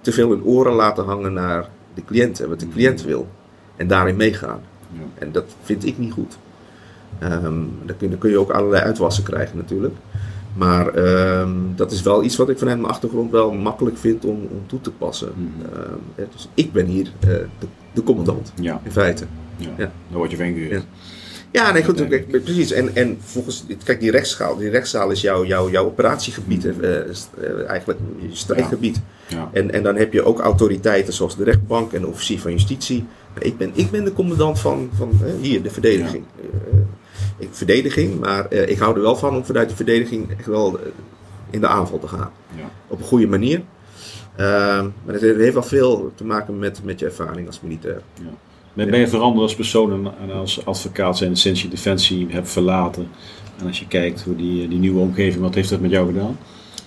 te veel hun oren laten hangen naar de cliënt en wat de cliënt wil. En daarin meegaan. En dat vind ik niet goed. Ehm, dan, kun, dan kun je ook allerlei uitwassen krijgen natuurlijk. Maar ehm, dat is wel iets wat ik vanuit mijn achtergrond wel makkelijk vind om, om toe te passen. Mhm. Ehm, dus ik ben hier eh, de, de commandant, Ja, in feite. ja. Ja. daar word je van. Ja. Ja, nee, goed, precies. En, en volgens, kijk, die rechtszaal, die rechtszaal is jouw, jouw, jouw operatiegebied, eh, st- eh, eigenlijk je strijdgebied. Ja. En, en dan heb je ook autoriteiten zoals de rechtbank en de officier van justitie. Ik ben, ik ben de commandant van, van eh, hier, de verdediging. Eh, ik, verdediging, maar eh, ik hou er wel van om vanuit de verdediging echt wel eh, in de aanval te gaan. Ja. Op een goede manier. Ehm, maar het heeft wel veel te maken met, met je ervaring als militair. Ben, ben je veranderd als persoon en- als advocaat zijn sinds je Defensie hebt verlaten? En als je kijkt hoe die, die nieuwe omgeving, wat heeft dat met jou gedaan?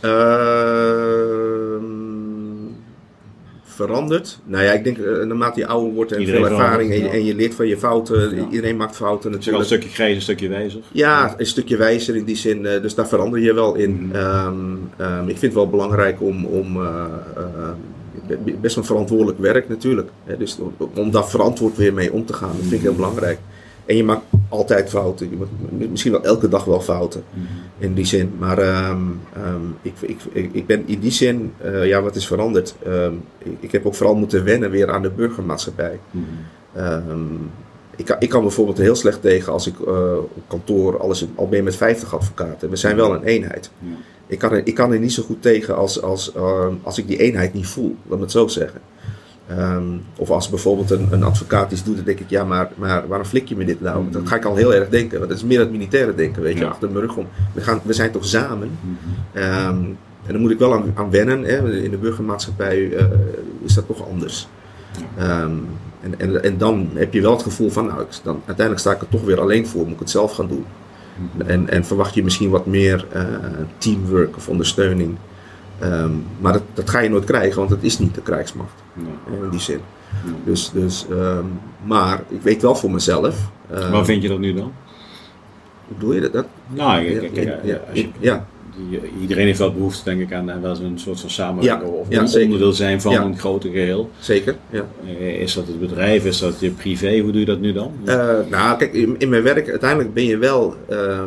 Ehm, veranderd. Nou ja, ik denk eh, naarmate je ouder wordt en Iedereen veel ervaring en, ja. en je leert van je fouten. Ja. Iedereen maakt fouten wel een natuurlijk. stukje grijs, een stukje wijzer. Ja, een stukje wijzer in die zin. eh, dus daar verander je wel in. Mhm. Ehm, ehm, ik vind het wel belangrijk om, om eh, best een verantwoordelijk werk natuurlijk. Hè, dus om, daar verantwoord weer mee om te gaan, dat vind ik heel belangrijk. En je maakt altijd fouten. Je maakt misschien wel elke dag wel fouten in die zin. Maar ehm, ehm, ik, ik, ik, ben in die zin, eh, ja, wat is veranderd? Ehm, ik, heb ook vooral moeten wennen weer aan de burgermaatschappij. Mhm. Ehm, ik, kan, ik kan bijvoorbeeld heel slecht tegen als ik eh, op kantoor alles al ben met 50 advocaten. We zijn wel een eenheid. Ja. Ik kan, er, ik kan er niet zo goed tegen als, als, ehm, als ik die eenheid niet voel, laat me het zo zeggen. Ehm, of als bijvoorbeeld een, een advocaat iets doet, dan denk ik, ja, maar, maar waarom flik je me dit nou? Dat ga ik al heel erg denken, want dat is meer het militaire denken, weet je, Ja. achter mijn rug om. We, gaan, we zijn toch samen? Mhm. Ehm, en daar moet ik wel aan, aan wennen. Hè. In de burgermaatschappij eh, is dat toch anders. En, en, en dan heb je wel het gevoel van, nou, dan, uiteindelijk sta ik er toch weer alleen voor, moet ik het zelf gaan doen. En, en verwacht je misschien wat meer eh, teamwork of ondersteuning. Ehm, maar dat, dat ga je nooit krijgen, want het is niet de krijgsmacht Nee. hè, in die zin. Dus, dus, ehm, maar ik weet wel voor mezelf. ehm, Waar vind je dat nu dan? Hoe bedoel je dat? dat? Nou, Ja, ja, ja, als je, ja. Iedereen heeft wel behoefte, denk ik, aan aan wel zo'n soort van samenwerking. Ja, of ja, een zeker. onderdeel zijn van Ja. een groter geheel. zeker. Ja. Eh, Is dat het bedrijf? Is dat je privé? Hoe doe je dat nu dan? Eh, nou, kijk, in, in mijn werk, uiteindelijk ben je wel, eh,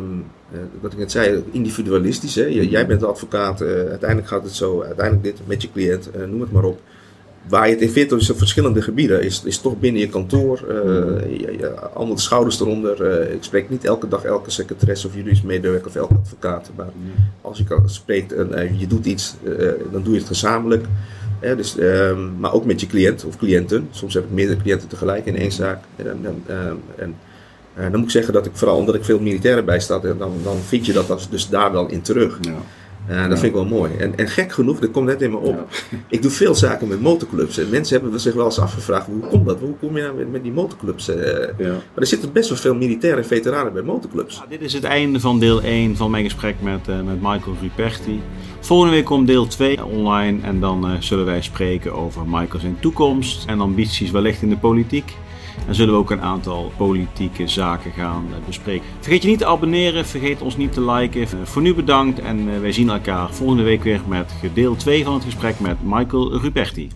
wat ik net zei, individualistisch. Hè? J- jij bent de advocaat, eh, uiteindelijk gaat het zo, uiteindelijk dit met je cliënt, eh, noem het maar op. Waar je het in vindt, op verschillende gebieden. Is, is toch binnen je kantoor, eh, je, schouders eronder. eh, ik spreek niet elke dag elke secretaris of juridisch medewerker of elke advocaat. Maar als je spreekt en eh, je doet iets, dan doe je het gezamenlijk. Dus, ehm, maar ook met je cliënt of cliënten. Soms heb ik meerdere cliënten tegelijk in één zaak. En, en, ehm, eh, dan moet ik zeggen dat ik vooral omdat ik veel militairen bij sta, dan, dan vind je dat dus daar wel in terug. Ja. Eh, dat Ja. vind ik wel mooi. En, en gek genoeg, dat komt net in me op. Ik doe veel zaken met motorclubs. En mensen hebben zich wel eens afgevraagd, hoe komt dat? Hoe kom je nou met, met die motorclubs? eh? Ja. maar er zitten best wel veel militairen en veteranen bij motorclubs. Dit is het einde van deel 1 van mijn gesprek met, eh, met Michael Ruperti. Volgende week komt deel 2 online en dan eh, zullen wij spreken over Michael zijn toekomst en ambities wellicht in de politiek. En zullen we ook een aantal politieke zaken gaan eh, bespreken. Vergeet je niet te abonneren, vergeet ons niet te liken. Eh, Voor nu bedankt en eh, wij zien elkaar volgende week weer met deel 2 van het gesprek met Michael Ruperti.